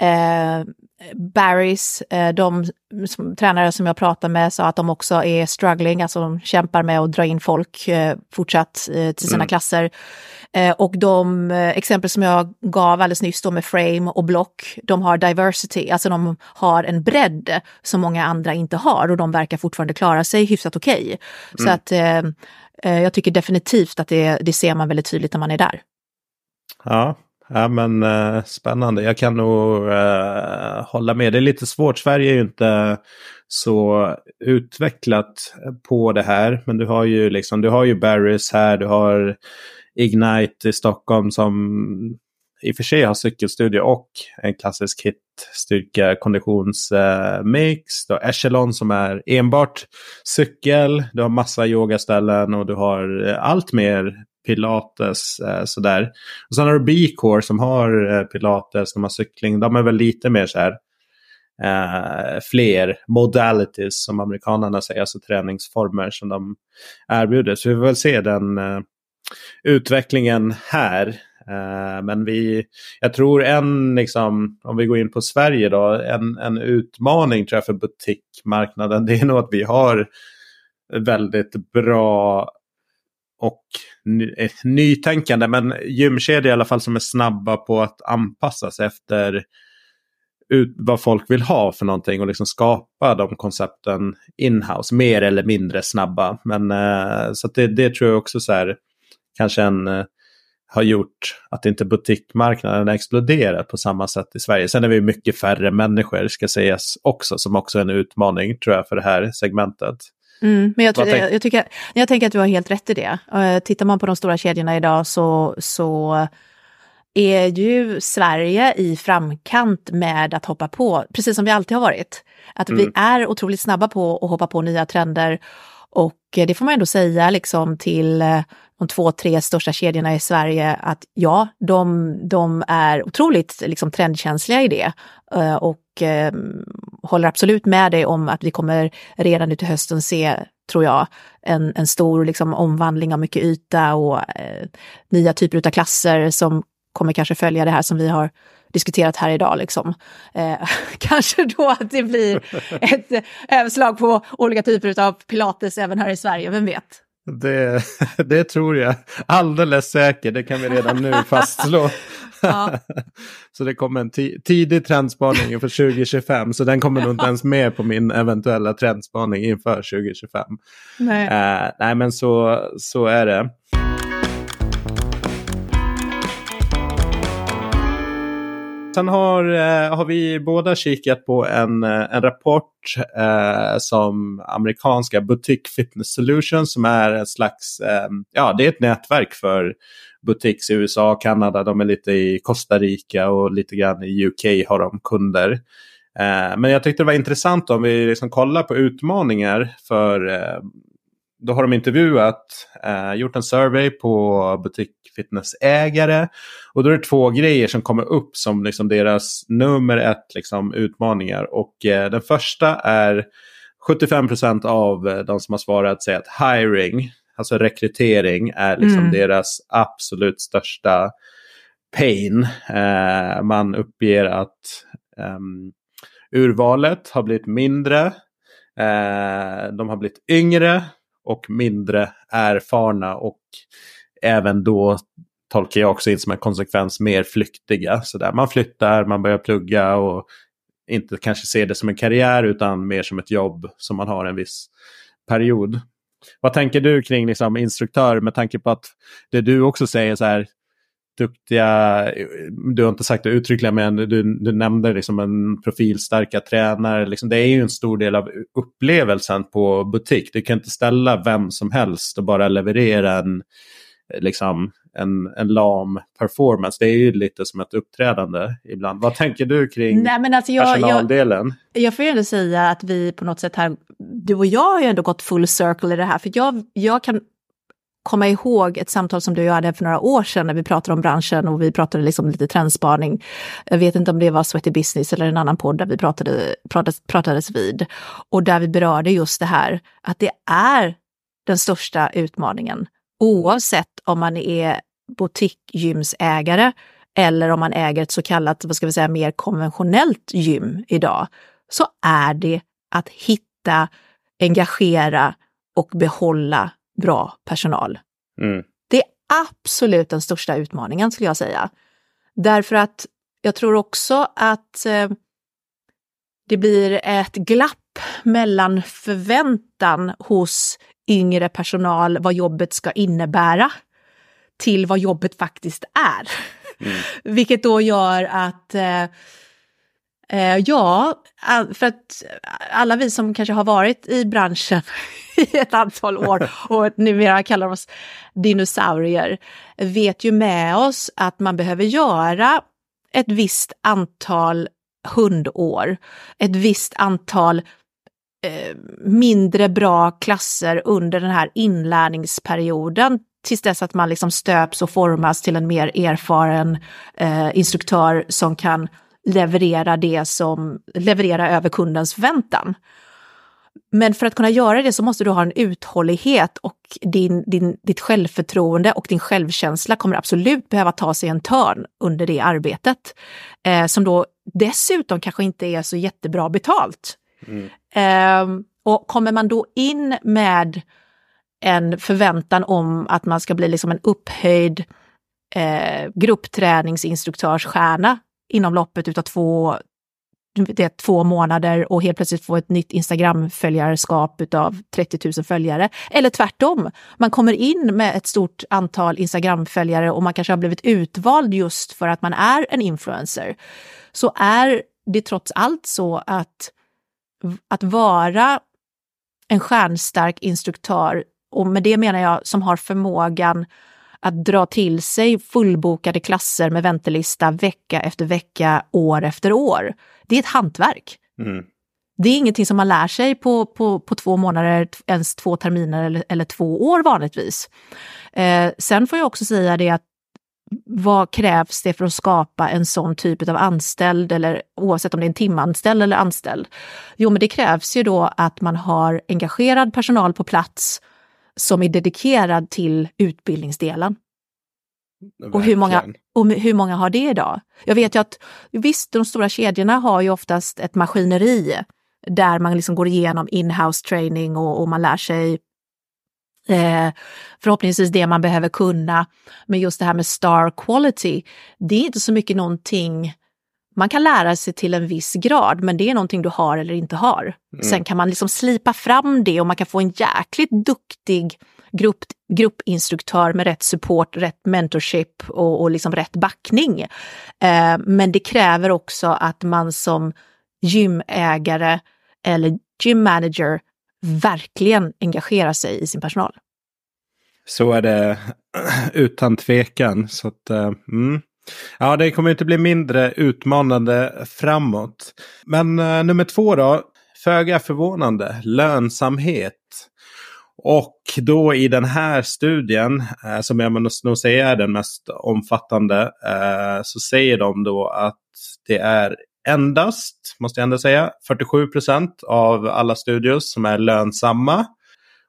Eh, Barrys, eh, de som, tränare som jag pratade med sa att de också är struggling, alltså de kämpar med att dra in folk eh, fortsatt eh, till sina mm. klasser. Och de exempel som jag gav alldeles nyss då med Frame och Block, de har diversity, alltså de har en bredd som många andra inte har och de verkar fortfarande klara sig hyfsat okej. Okay. Mm. Så att eh, jag tycker definitivt att det, det ser man väldigt tydligt när man är där. Ja, Ja, men eh, spännande. Jag kan nog eh, hålla med. Det är lite svårt. Sverige är ju inte så utvecklat på det här. Men du har ju liksom, du har ju Barrys här, du har Ignite i Stockholm som i och för sig har cykelstudio och en klassisk hit-styrka konditionsmix. Eh, du har Echelon som är enbart cykel. Du har massa yogaställen och du har eh, allt mer pilates eh, sådär. Och sen har du B-core som har eh, pilates, de har cykling. De är väl lite mer så här eh, fler modalities som amerikanerna säger, alltså träningsformer som de erbjuder. Så vi får väl se den eh, utvecklingen här. Eh, men vi, jag tror en, liksom, om vi går in på Sverige då, en, en utmaning tror jag för butikmarknaden, det är nog att vi har väldigt bra och ny, nytänkande, men gymkedjor i alla fall som är snabba på att anpassa sig efter ut, vad folk vill ha för någonting och liksom skapa de koncepten inhouse. Mer eller mindre snabba. Men eh, så det, det tror jag också så här, kanske en, eh, har gjort att inte butikmarknaden exploderar på samma sätt i Sverige. Sen är vi mycket färre människor ska sägas också som också är en utmaning tror jag för det här segmentet. Mm, men jag, tror, jag, jag, tycker, jag tänker att du har helt rätt i det. Uh, tittar man på de stora kedjorna idag så, så är ju Sverige i framkant med att hoppa på, precis som vi alltid har varit. Att mm. vi är otroligt snabba på att hoppa på nya trender. Och det får man ändå säga liksom till eh, de två, tre största kedjorna i Sverige att ja, de, de är otroligt liksom, trendkänsliga i det. Eh, och eh, håller absolut med dig om att vi kommer redan nu till hösten se, tror jag, en, en stor liksom, omvandling av mycket yta och eh, nya typer av klasser som kommer kanske följa det här som vi har diskuterat här idag. Liksom. Eh, kanske då att det blir ett eh, överslag på olika typer av pilates även här i Sverige, vem vet? Det, det tror jag alldeles säkert, det kan vi redan nu fastslå. Ja. så det kommer en tidig trendspaning inför 2025, så den kommer nog inte ens med på min eventuella trendspaning inför 2025. Nej, eh, nej men så, så är det. Sen har, eh, har vi båda kikat på en, eh, en rapport eh, som amerikanska Boutique Fitness Solutions som är ett slags, eh, ja det är ett nätverk för boutiques i USA, och Kanada, de är lite i Costa Rica och lite grann i UK har de kunder. Eh, men jag tyckte det var intressant om vi liksom kollar på utmaningar för eh, då har de intervjuat, eh, gjort en survey på butikfitnessägare. Och då är det två grejer som kommer upp som liksom deras nummer ett liksom, utmaningar. Och eh, den första är 75% av eh, de som har svarat säger att hiring, alltså rekrytering, är liksom mm. deras absolut största pain. Eh, man uppger att um, urvalet har blivit mindre. Eh, de har blivit yngre och mindre erfarna och även då tolkar jag också in som en konsekvens mer flyktiga. Så där man flyttar, man börjar plugga och inte kanske ser det som en karriär utan mer som ett jobb som man har en viss period. Vad tänker du kring liksom, instruktör med tanke på att det du också säger så här, duktiga, du har inte sagt det uttryckligen, men du, du nämnde liksom en profilstarka tränare. Liksom, det är ju en stor del av upplevelsen på butik. Du kan inte ställa vem som helst och bara leverera en, liksom, en, en lam performance. Det är ju lite som ett uppträdande ibland. Vad tänker du kring Nej, men alltså jag, personaldelen? Jag, jag får ju ändå säga att vi på något sätt här, du och jag har ju ändå gått full circle i det här. För jag, jag kan komma ihåg ett samtal som du och jag hade för några år sedan när vi pratade om branschen och vi pratade liksom lite trendspaning. Jag vet inte om det var Sweaty Business eller en annan podd där vi pratade, pratades, pratades vid. Och där vi berörde just det här att det är den största utmaningen. Oavsett om man är boutiquegymsägare eller om man äger ett så kallat, vad ska vi säga, mer konventionellt gym idag, så är det att hitta, engagera och behålla bra personal. Mm. Det är absolut den största utmaningen skulle jag säga. Därför att jag tror också att eh, det blir ett glapp mellan förväntan hos yngre personal vad jobbet ska innebära till vad jobbet faktiskt är. Mm. Vilket då gör att eh, eh, Ja, för att alla vi som kanske har varit i branschen i ett antal år och numera kallar oss dinosaurier, vet ju med oss att man behöver göra ett visst antal hundår, ett visst antal eh, mindre bra klasser under den här inlärningsperioden tills dess att man liksom stöps och formas till en mer erfaren eh, instruktör som kan leverera det som leverera över kundens förväntan. Men för att kunna göra det så måste du ha en uthållighet och din, din, ditt självförtroende och din självkänsla kommer absolut behöva ta sig en törn under det arbetet. Eh, som då dessutom kanske inte är så jättebra betalt. Mm. Eh, och kommer man då in med en förväntan om att man ska bli liksom en upphöjd eh, gruppträningsinstruktörsstjärna inom loppet av två, det två månader och helt plötsligt få ett nytt Instagram-följarskap av 30 000 följare. Eller tvärtom, man kommer in med ett stort antal Instagram-följare och man kanske har blivit utvald just för att man är en influencer. Så är det trots allt så att, att vara en stjärnstark instruktör och med det menar jag som har förmågan att dra till sig fullbokade klasser med väntelista vecka efter vecka, år efter år. Det är ett hantverk. Mm. Det är ingenting som man lär sig på, på, på två månader, ens två terminer eller, eller två år vanligtvis. Eh, sen får jag också säga det att vad krävs det för att skapa en sån typ av anställd, eller oavsett om det är en timanställd eller anställd? Jo, men det krävs ju då att man har engagerad personal på plats som är dedikerad till utbildningsdelen. Och hur, många, och hur många har det idag? Jag vet ju att visst, de stora kedjorna har ju oftast ett maskineri där man liksom går igenom inhouse training och, och man lär sig eh, förhoppningsvis det man behöver kunna. Men just det här med star quality, det är inte så mycket någonting man kan lära sig till en viss grad, men det är någonting du har eller inte har. Mm. Sen kan man liksom slipa fram det och man kan få en jäkligt duktig grupp, gruppinstruktör med rätt support, rätt mentorship och, och liksom rätt backning. Eh, men det kräver också att man som gymägare eller gymmanager verkligen engagerar sig i sin personal. Så är det utan tvekan. Så att, uh, mm. Ja, det kommer inte bli mindre utmanande framåt. Men uh, nummer två då. Föga förvånande, lönsamhet. Och då i den här studien, eh, som jag måste nog säga är den mest omfattande, eh, så säger de då att det är endast, måste jag ändå säga, 47 procent av alla studios som är lönsamma.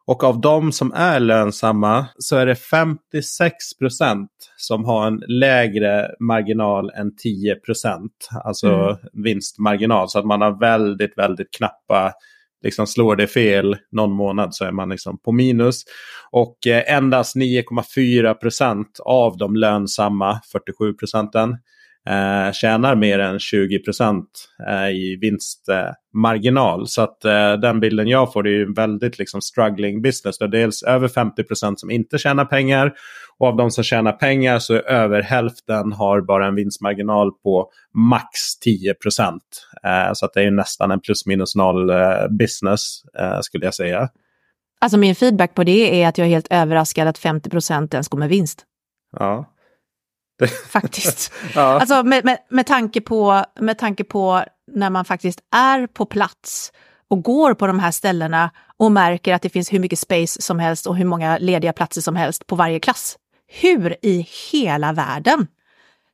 Och av de som är lönsamma så är det 56 procent som har en lägre marginal än 10 procent. Alltså mm. vinstmarginal. Så att man har väldigt, väldigt knappa liksom slår det fel någon månad så är man liksom på minus. Och eh, endast 9,4 procent av de lönsamma 47 procenten eh, tjänar mer än 20 procent eh, i vinstmarginal. Så att eh, den bilden jag får är en väldigt liksom, struggling business. Det är dels över 50 procent som inte tjänar pengar och av de som tjänar pengar så är över hälften har bara en vinstmarginal på max 10 procent. Så att det är nästan en plus minus noll business skulle jag säga. Alltså min feedback på det är att jag är helt överraskad att 50 procent ens går med vinst. Ja. Faktiskt. ja. Alltså med, med, med, tanke på, med tanke på när man faktiskt är på plats och går på de här ställena och märker att det finns hur mycket space som helst och hur många lediga platser som helst på varje klass. Hur i hela världen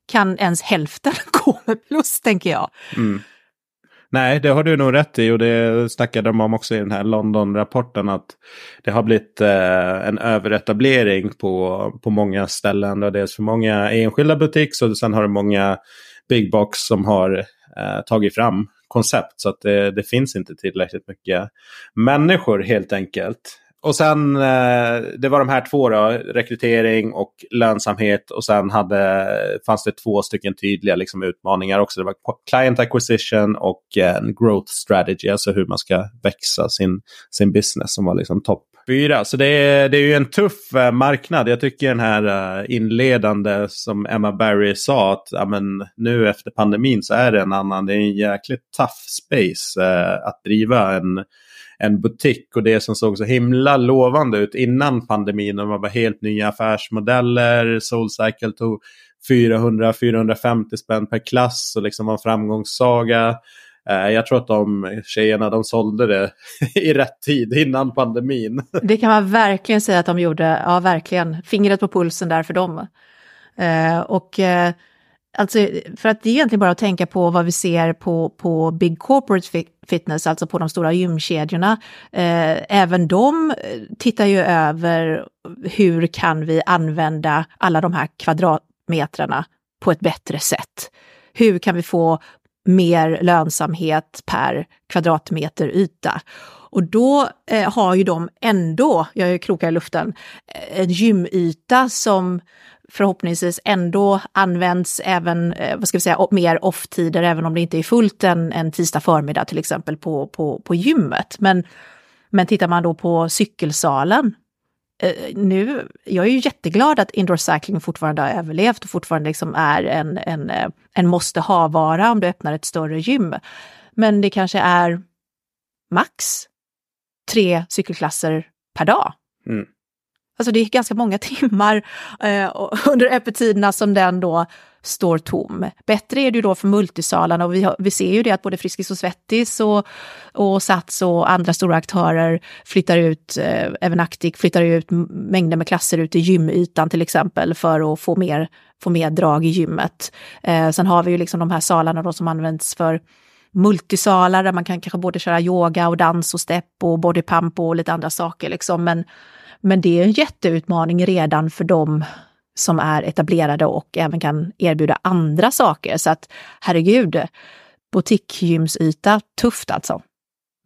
kan ens hälften gå med plus, tänker jag. Mm. Nej, det har du nog rätt i och det snackade de om också i den här London-rapporten att det har blivit eh, en överetablering på, på många ställen. Och dels för många enskilda butiker och sen har det många big box som har eh, tagit fram koncept. Så att det, det, finns inte tillräckligt mycket människor helt enkelt och sen, eh, det var de här två då, rekrytering och lönsamhet. Och sen hade, fanns det två stycken tydliga liksom, utmaningar också. Det var client acquisition och eh, en growth strategy, alltså hur man ska växa sin, sin business som var liksom topp fyra. Så det är, det är ju en tuff eh, marknad. Jag tycker den här inledande som Emma Barry sa att ja, men, nu efter pandemin så är det en annan. Det är en jäkligt tough space att driva en en butik. Och det som såg så himla lovande ut innan pandemin. Det var helt nya affärsmodeller. Soulcycle tog 400-450 spänn per klass och liksom var en framgångssaga. Eh, jag tror att de tjejerna de sålde det i rätt tid innan pandemin. Det kan man verkligen säga att de gjorde, ja verkligen, fingret på pulsen där för dem. Eh, och eh, alltså, för att det är egentligen bara att tänka på vad vi ser på, på Big Corporate Fitness, alltså på de stora gymkedjorna. Eh, även de eh, tittar ju över hur kan vi använda alla de här kvadratmetrarna på ett bättre sätt. Hur kan vi få mer lönsamhet per kvadratmeter yta. Och då eh, har ju de ändå, jag är krokar i luften, eh, en gymyta som förhoppningsvis ändå används även, eh, vad ska vi säga, mer off-tider, även om det inte är fullt en, en tisdag förmiddag till exempel på, på, på gymmet. Men, men tittar man då på cykelsalen Eh, nu, jag är ju jätteglad att indoor cycling fortfarande har överlevt och fortfarande liksom är en, en, eh, en måste ha-vara om du öppnar ett större gym. Men det kanske är max tre cykelklasser per dag. Mm. Alltså det är ganska många timmar eh, under öppettiderna som den då står tom. Bättre är det ju då för multisalarna och vi, har, vi ser ju det att både Friskis och Svettis och, och Sats och andra stora aktörer flyttar ut, eh, även Actic flyttar ut mängder med klasser ut i gymytan till exempel för att få mer, få mer drag i gymmet. Eh, sen har vi ju liksom de här salarna då som används för multisalar där man kan kanske både köra yoga och dans och step och bodypump och lite andra saker liksom. Men, men det är en jätteutmaning redan för dem som är etablerade och även kan erbjuda andra saker. Så att herregud, boutiquegymsyta, tufft alltså.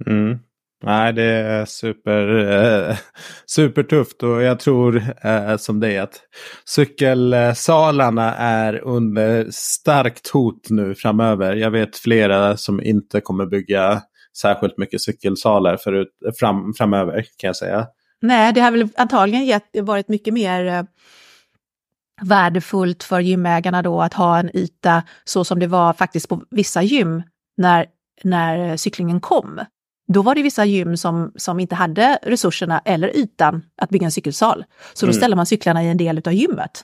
Mm. Nej, det är super, eh, supertufft och jag tror eh, som det är att cykelsalarna är under starkt hot nu framöver. Jag vet flera som inte kommer bygga särskilt mycket cykelsalar förut, fram, framöver kan jag säga. Nej, det har väl antagligen gett, varit mycket mer eh, värdefullt för gymägarna då att ha en yta så som det var faktiskt på vissa gym när, när cyklingen kom. Då var det vissa gym som, som inte hade resurserna eller ytan att bygga en cykelsal. Så då mm. ställde man cyklarna i en del av gymmet.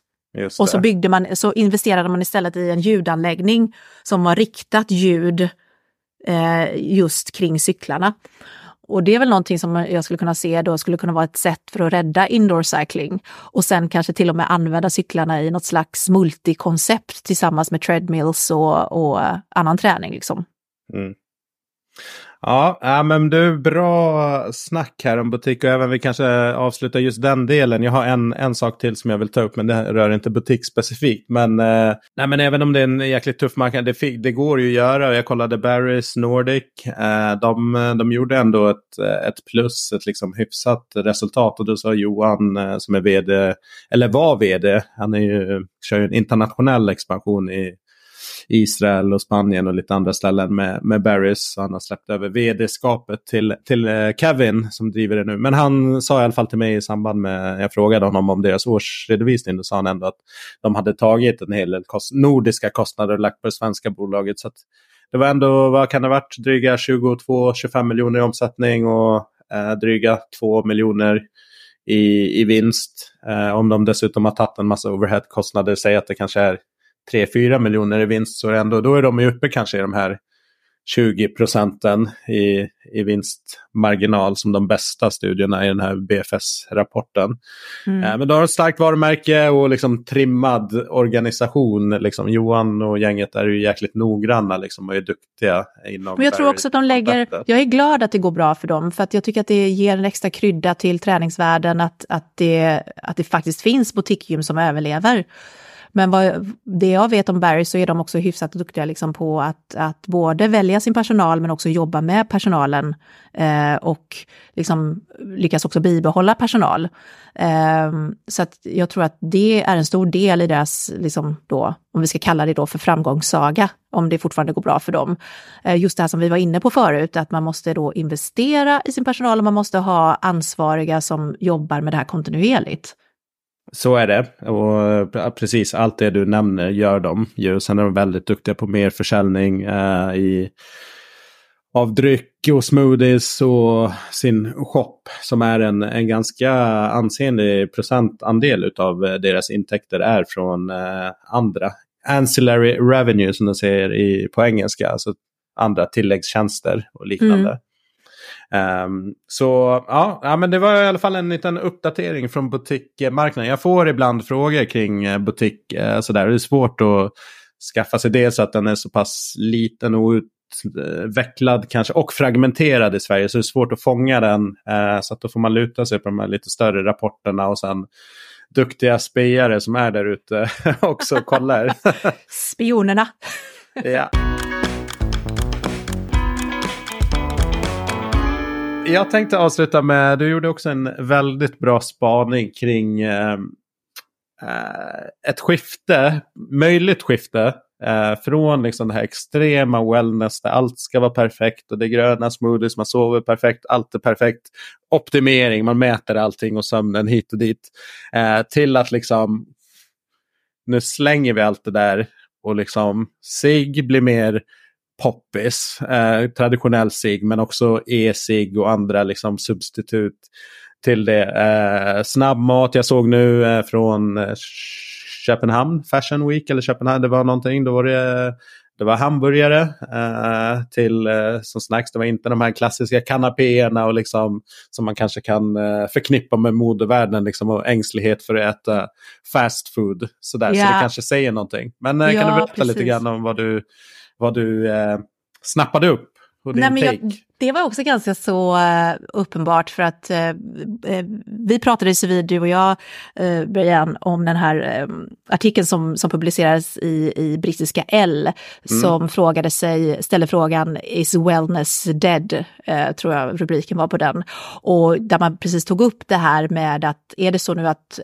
Och så, byggde man, så investerade man istället i en ljudanläggning som var riktat ljud eh, just kring cyklarna. Och det är väl någonting som jag skulle kunna se då skulle kunna vara ett sätt för att rädda indoor cycling. Och sen kanske till och med använda cyklarna i något slags multikoncept tillsammans med treadmills och, och annan träning. Liksom. Mm. Ja, men du, bra snack här om butik och även vi kanske avslutar just den delen. Jag har en, en sak till som jag vill ta upp, men det rör inte butik specifikt. Men, eh, nej, men även om det är en jäkligt tuff marknad, det, det går ju att göra. Jag kollade Barry's Nordic, eh, de, de gjorde ändå ett, ett plus, ett liksom hyfsat resultat. Och då sa Johan eh, som är vd, eller var vd, han är ju, kör ju en internationell expansion i Israel och Spanien och lite andra ställen med, med Barrys. Han har släppt över vd-skapet till, till eh, Kevin som driver det nu. Men han sa i alla fall till mig i samband med, jag frågade honom om deras årsredovisning, då sa han ändå att de hade tagit en hel del kost, nordiska kostnader och lagt på det svenska bolaget. Så det var ändå, vad kan det ha varit, dryga 22-25 miljoner i omsättning och eh, dryga 2 miljoner i, i vinst. Eh, om de dessutom har tagit en massa overhead-kostnader, säg att det kanske är 3-4 miljoner i vinst så ändå, då är de ju uppe kanske i de här 20 procenten i, i vinstmarginal som de bästa studierna i den här BFS-rapporten. Mm. Eh, men då har ett starkt varumärke och liksom trimmad organisation. Liksom Johan och gänget är ju jäkligt noggranna liksom, och är duktiga. Inom men jag tror också att de lägger, jag är glad att det går bra för dem, för att jag tycker att det ger en extra krydda till träningsvärlden att, att, det, att det faktiskt finns boutiquegym som överlever. Men vad, det jag vet om Barry så är de också hyfsat duktiga liksom på att, att både välja sin personal men också jobba med personalen eh, och liksom lyckas också bibehålla personal. Eh, så att jag tror att det är en stor del i deras, liksom då, om vi ska kalla det då för framgångssaga, om det fortfarande går bra för dem. Eh, just det här som vi var inne på förut, att man måste då investera i sin personal och man måste ha ansvariga som jobbar med det här kontinuerligt. Så är det. Och precis allt det du nämner gör de ju. Sen är de väldigt duktiga på mer försäljning eh, i av dryck och smoothies och sin shop som är en, en ganska ansenlig procentandel av eh, deras intäkter är från eh, andra ancillary revenue som de säger i, på engelska, alltså andra tilläggstjänster och liknande. Mm. Um, så ja, ja, men det var i alla fall en liten uppdatering från butikmarknaden. Jag får ibland frågor kring eh, butik. Uh, sådär. Det är svårt att skaffa sig det så att den är så pass liten och utvecklad kanske och fragmenterad i Sverige. Så det är svårt att fånga den. Uh, så att då får man luta sig på de här lite större rapporterna och sen duktiga spejare som är där ute också kollar. Spionerna. ja. Jag tänkte avsluta med, du gjorde också en väldigt bra spaning kring eh, eh, ett skifte, möjligt skifte eh, från liksom det här extrema wellness där allt ska vara perfekt och det är gröna smoothies, man sover perfekt, allt är perfekt. Optimering, man mäter allting och sömnen hit och dit. Eh, till att liksom, nu slänger vi allt det där och liksom sig blir mer poppis, eh, traditionell sig men också e-sig och andra liksom substitut till det. Eh, snabbmat jag såg nu eh, från eh, Köpenhamn Fashion Week eller Köpenhamn, det var någonting, då var det det var hamburgare eh, till eh, som snacks. Det var inte de här klassiska kanapéerna och liksom, som man kanske kan eh, förknippa med modevärlden liksom, och ängslighet för att äta fast food. Sådär. Yeah. Så det kanske säger någonting. Men eh, ja, kan du berätta precis. lite grann om vad du vad du eh, snappade upp? Nej, men jag, det var också ganska så uh, uppenbart för att uh, vi pratade så vid, du och jag, uh, Brian, om den här artikeln som, som publicerades i, i brittiska L, mm. som frågade sig, ställde frågan Is wellness dead? tror jag rubriken var på den. Och där man precis tog upp det här med att är det så nu att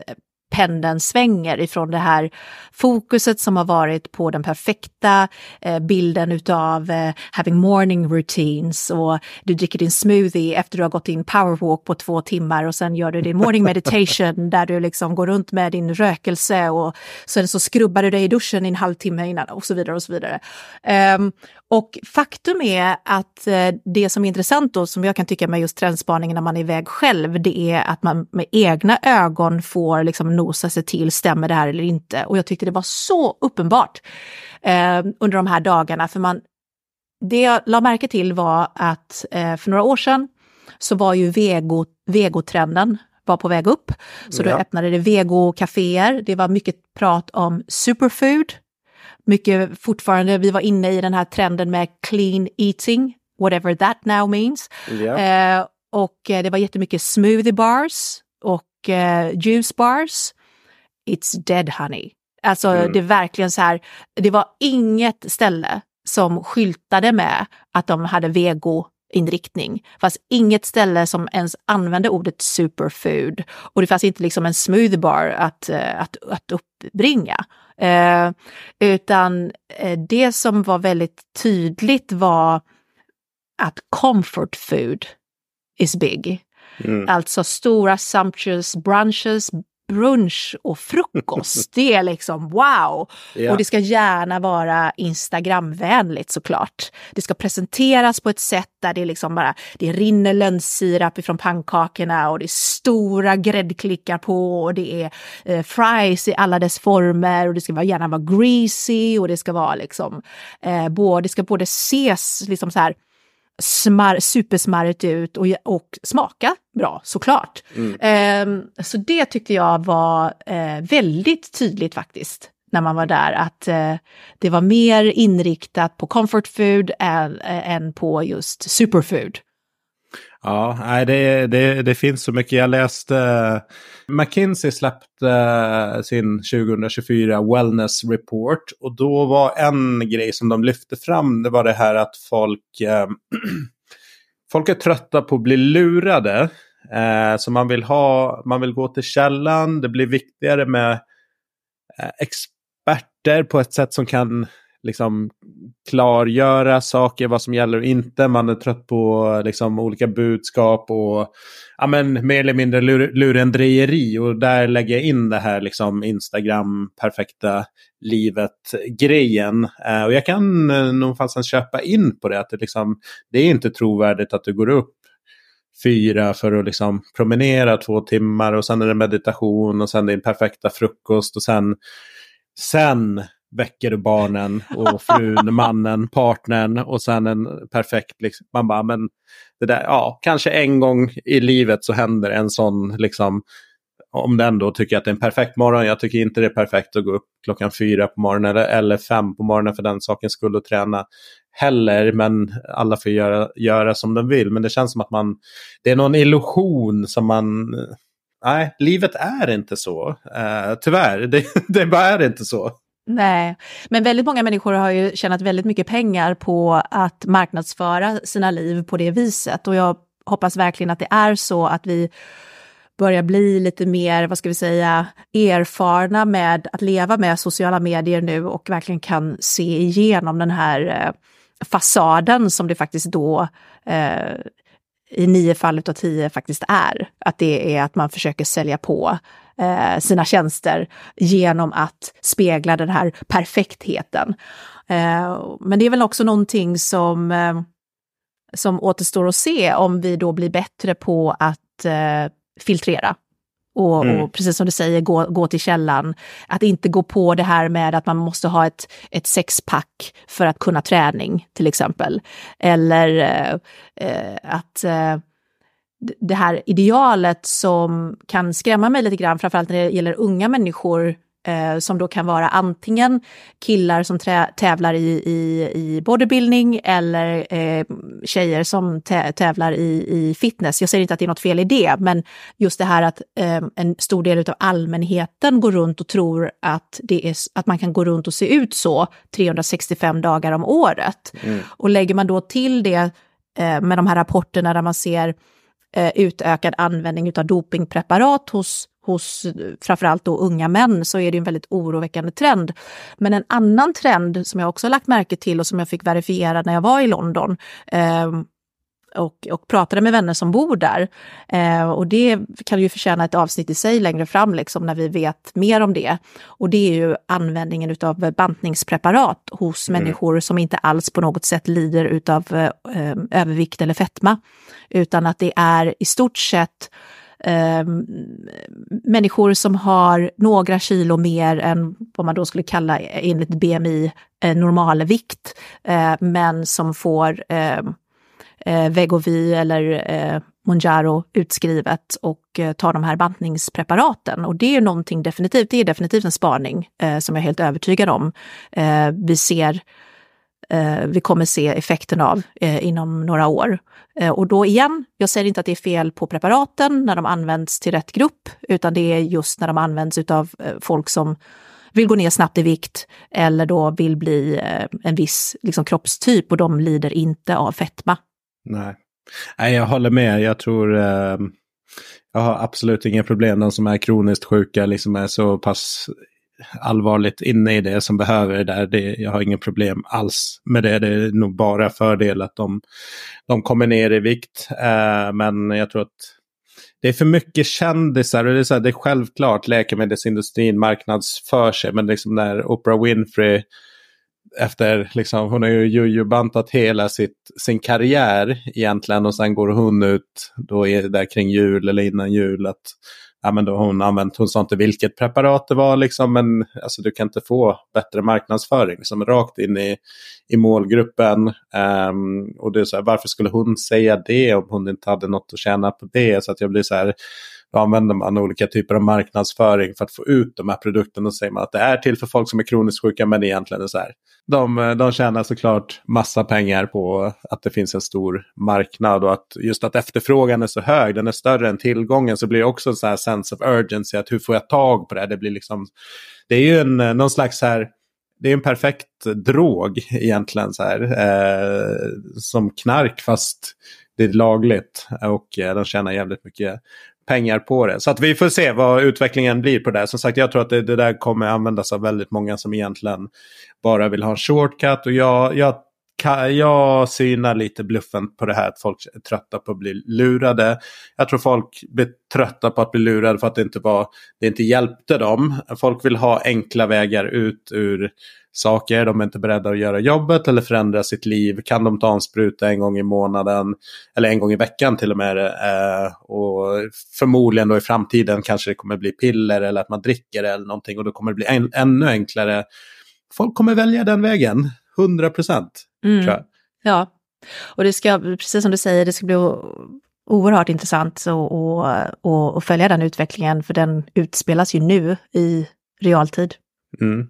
pendeln svänger ifrån det här fokuset som har varit på den perfekta eh, bilden utav eh, having morning routines och du dricker din smoothie efter du har gått in powerwalk på två timmar och sen gör du din morning meditation där du liksom går runt med din rökelse och sen så skrubbar du dig i duschen i en halvtimme innan och så vidare och så vidare. Um, och faktum är att eh, det som är intressant då, som jag kan tycka med just trendspaningen när man är iväg själv, det är att man med egna ögon får liksom nosa sig till, stämmer det här eller inte? Och jag tyckte det var så uppenbart eh, under de här dagarna, för man, det jag la märke till var att eh, för några år sedan så var ju vego, vegotrenden var på väg upp. Så ja. då öppnade det vegokaféer. Det var mycket prat om superfood, mycket fortfarande, vi var inne i den här trenden med clean eating, whatever that now means. Yeah. Eh, och eh, det var jättemycket smoothie bars och eh, juice bars. It's dead honey. Alltså mm. det är verkligen så här, det var inget ställe som skyltade med att de hade vego inriktning. Fast inget ställe som ens använde ordet superfood. Och det fanns inte liksom en smoothie bar att, eh, att, att uppbringa. Eh, utan eh, det som var väldigt tydligt var att comfort food is big. Mm. Alltså stora sumptuous brunches, brunch och frukost. Det är liksom wow! Ja. Och det ska gärna vara Instagramvänligt såklart. Det ska presenteras på ett sätt där det liksom bara, det rinner lönnsirap ifrån pannkakorna och det är stora gräddklickar på och det är eh, fries i alla dess former och det ska gärna vara greasy och det ska vara liksom, eh, både, det ska både ses liksom så här smar, supersmarrigt ut och, och smaka bra såklart. Mm. Eh, så det tyckte jag var eh, väldigt tydligt faktiskt när man var där, att eh, det var mer inriktat på comfort food än, än på just superfood. Ja, nej, det, det, det finns så mycket. Jag läste uh, McKinsey släppte uh, sin 2024 Wellness Report. Och då var en grej som de lyfte fram, det var det här att folk, uh, folk är trötta på att bli lurade. så man vill, ha, man vill gå till källan, det blir viktigare med experter på ett sätt som kan liksom klargöra saker, vad som gäller och inte. Man är trött på liksom, olika budskap och ja, men, mer eller mindre lur lurendrejeri. Och där lägger jag in det här liksom, Instagram perfekta livet-grejen. Eh, och jag kan eh, nog fastän köpa in på det. Att det, liksom, det är inte trovärdigt att du går upp fyra för att liksom promenera två timmar och sen är det meditation och sen din perfekta frukost och sen, sen väcker du barnen och frun, mannen, partnern och sen en perfekt, liksom, man bara, men det där, ja, kanske en gång i livet så händer en sån, liksom, om den då tycker att det är en perfekt morgon, jag tycker inte det är perfekt att gå upp klockan fyra på morgonen eller, eller fem på morgonen för den saken skulle och träna heller, men alla får göra, göra som de vill. Men det känns som att man, det är någon illusion som man, nej, livet är inte så. Uh, tyvärr, det, det bara är inte så. Nej, men väldigt många människor har ju tjänat väldigt mycket pengar på att marknadsföra sina liv på det viset. Och jag hoppas verkligen att det är så att vi börjar bli lite mer, vad ska vi säga, erfarna med att leva med sociala medier nu och verkligen kan se igenom den här eh, fasaden som det faktiskt då eh, i nio fall av tio faktiskt är. Att det är att man försöker sälja på eh, sina tjänster genom att spegla den här perfektheten. Eh, men det är väl också någonting som, eh, som återstår att se om vi då blir bättre på att eh, filtrera. Och, mm. och, precis som du säger, gå, gå till källan. Att inte gå på det här med att man måste ha ett, ett sexpack för att kunna träning, till exempel. Eller eh, eh att det här idealet som kan skrämma mig lite grann, framförallt när det gäller unga människor, eh, som då kan vara antingen killar som tävlar i, i, i bodybuilding eller eh, tjejer som tävlar i, i fitness. Jag säger inte att det är något fel i det, men just det här att eh, en stor del av allmänheten går runt och tror att, det är, att man kan gå runt och se ut så 365 dagar om året. Mm. Och lägger man då till det eh, med de här rapporterna där man ser Eh, utökad användning av dopingpreparat hos, hos framförallt då unga män så är det en väldigt oroväckande trend. Men en annan trend som jag också lagt märke till och som jag fick verifiera när jag var i London eh, och, och pratade med vänner som bor där. Eh, och det kan ju förtjäna ett avsnitt i sig längre fram, liksom, när vi vet mer om det. Och det är ju användningen av bantningspreparat hos mm. människor som inte alls på något sätt lider av eh, övervikt eller fetma, utan att det är i stort sett Eh, människor som har några kilo mer än vad man då skulle kalla enligt BMI eh, normalvikt, eh, men som får ehm, eh, Vegovi eller eh, Monjaro utskrivet och eh, tar de här bantningspreparaten. Och det är någonting definitivt, det är definitivt en spaning eh, som jag är helt övertygad om. Eh, vi ser, eh, vi kommer se effekten av eh, inom några år. Eh, och då igen, jag säger inte att det är fel på preparaten när de används till rätt grupp, utan det är just när de används av eh, folk som vill gå ner snabbt i vikt eller då vill bli eh, en viss liksom, kroppstyp och de lider inte av fetma. Nej. Nej, jag håller med. Jag tror... Eh, jag har absolut inga problem. De som är kroniskt sjuka liksom är så pass allvarligt inne i det som behöver det där. Det, jag har inga problem alls med det. Det är nog bara fördel att de, de kommer ner i vikt. Eh, men jag tror att det är för mycket kändisar och det är, så här, det är självklart läkemedelsindustrin marknadsför sig. Men liksom när Oprah Winfrey efter, liksom, hon har ju jujubantat hela sitt, sin karriär egentligen och sen går hon ut, då är det där kring jul eller innan jul, att ja, men då hon använt, hon sa inte vilket preparat det var liksom, men alltså, du kan inte få bättre marknadsföring, liksom, rakt in i, i målgruppen. Um, och det är så här, varför skulle hon säga det om hon inte hade något att tjäna på det? Så att jag blir så här, då använder man olika typer av marknadsföring för att få ut de här produkterna. Och säger man att det är till för folk som är kroniskt sjuka men egentligen är det så här. De, eh, de tjänar såklart massa pengar på att det finns en stor marknad och att just att efterfrågan är så hög, den är större än tillgången så blir det också en så här sense of urgency att hur får jag tag på det? Det blir liksom, det är ju en, eh, någon slags här det är en perfekt drog egentligen så här. Eh, som knark fast det är lagligt och eh, de tjänar jävligt mycket pengar på det. Så att vi får se vad utvecklingen blir på det. Som sagt, jag tror att det, det där kommer användas av väldigt många som egentligen bara vill ha en shortcut. Och jag, jag jag synar lite bluffen på det här att folk är trötta på att bli lurade. Jag tror folk blir trötta på att bli lurade för att det inte, var, det inte hjälpte dem. Folk vill ha enkla vägar ut ur saker. De är inte beredda att göra jobbet eller förändra sitt liv. Kan de ta en spruta en gång i månaden eller en gång i veckan till och med. Eh, och förmodligen då i framtiden kanske det kommer bli piller eller att man dricker eller någonting och då kommer det bli en, ännu enklare. Folk kommer välja den vägen, 100 procent. Mm. Ja, och det ska, precis som du säger, det ska bli oerhört intressant att följa den utvecklingen, för den utspelas ju nu i realtid. Mm.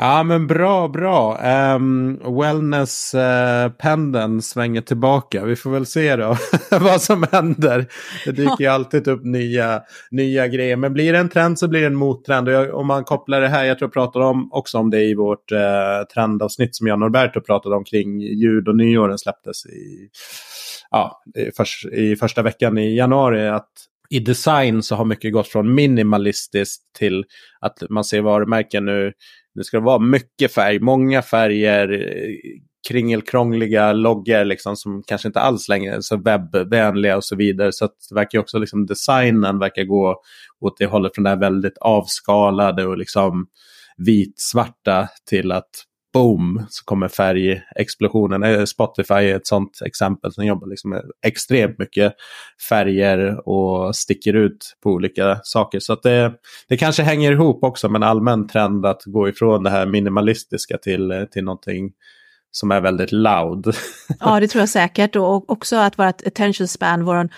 Ja men bra, bra. Ehm, um, Wellness-pendeln eh, uh, svänger tillbaka. Vi får väl se då vad som händer. Det dyker ju alltid upp nya, nya grejer. Men blir det en trend så blir det en mottrend. Och jag, om man kopplar det här, jag tror jag pratade om, också om det i vårt uh, trendavsnitt som jag Norberto pratade om kring jul och nyåren släpptes i, ja, i, för, i första veckan i januari. Att i design så har mycket gått från minimalistiskt till att man ser varumärken nu det ska vara mycket färg, många färger, kringelkrångliga loggor liksom, som kanske inte alls längre är så webbvänliga och så vidare. Så att det verkar också liksom designen verkar gå åt det hållet från det här väldigt avskalade och liksom vitsvarta till att boom så kommer färgexplosionen. Eh, Spotify är ett sånt exempel som jobbar liksom med extremt mycket färger och sticker ut på olika saker. Så att det, det kanske hänger ihop också med en allmän trend att gå ifrån det här minimalistiska till, till någonting som är väldigt loud. Ja, det tror jag säkert. Och också att vårt attention span, vår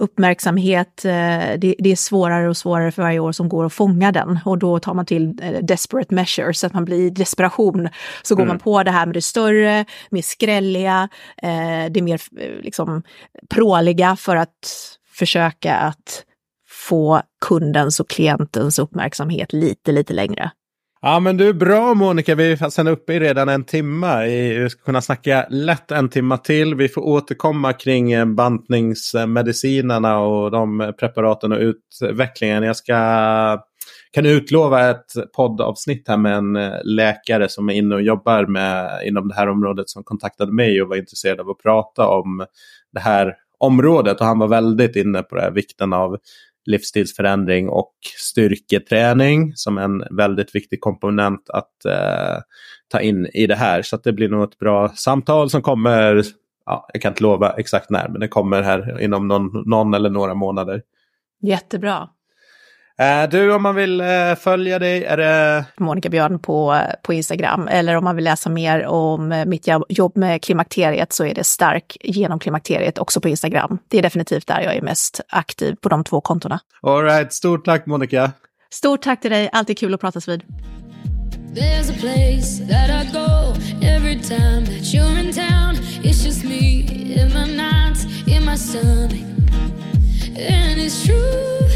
uppmärksamhet, eh, det, det, är svårare och svårare för varje år som går att fånga den. Och då tar man till eh, desperate measures, så att man blir i desperation. Så går mm. man på det här med det större, mer skrälliga, eh, det mer liksom pråliga för att försöka att få kundens och klientens uppmärksamhet lite, lite längre. Ja men du, är bra Monica. Vi är sen uppe i redan en timme. Vi ska kunna snacka lätt en timme till. Vi får återkomma kring eh, bantningsmedicinerna och de preparaten och utvecklingen. Jag ska kan utlova ett poddavsnitt här med en eh, läkare som är inne och jobbar med, inom det här området som kontaktade mig och var intresserad av att prata om det här området. Och han var väldigt inne på det här, vikten av livsstilsförändring och styrketräning som en väldigt viktig komponent att eh, ta in i det här. Så det blir nog ett bra samtal som kommer, ja, jag kan inte lova exakt när, men det kommer här inom någon, någon eller några månader. Jättebra. Eh, du, om man vill eh, följa dig, är det... Monica Björn på, på Instagram. Eller om man vill läsa mer om mitt jobb med klimakteriet så är det stark genom klimakteriet också på Instagram. Det är definitivt där jag är mest aktiv på de två kontona. All right, stort tack Monica. Stort tack till dig, alltid kul att pratas vid. There's a place that I go every time that you're in town. It's just me in my nights, in my sun. And it's true,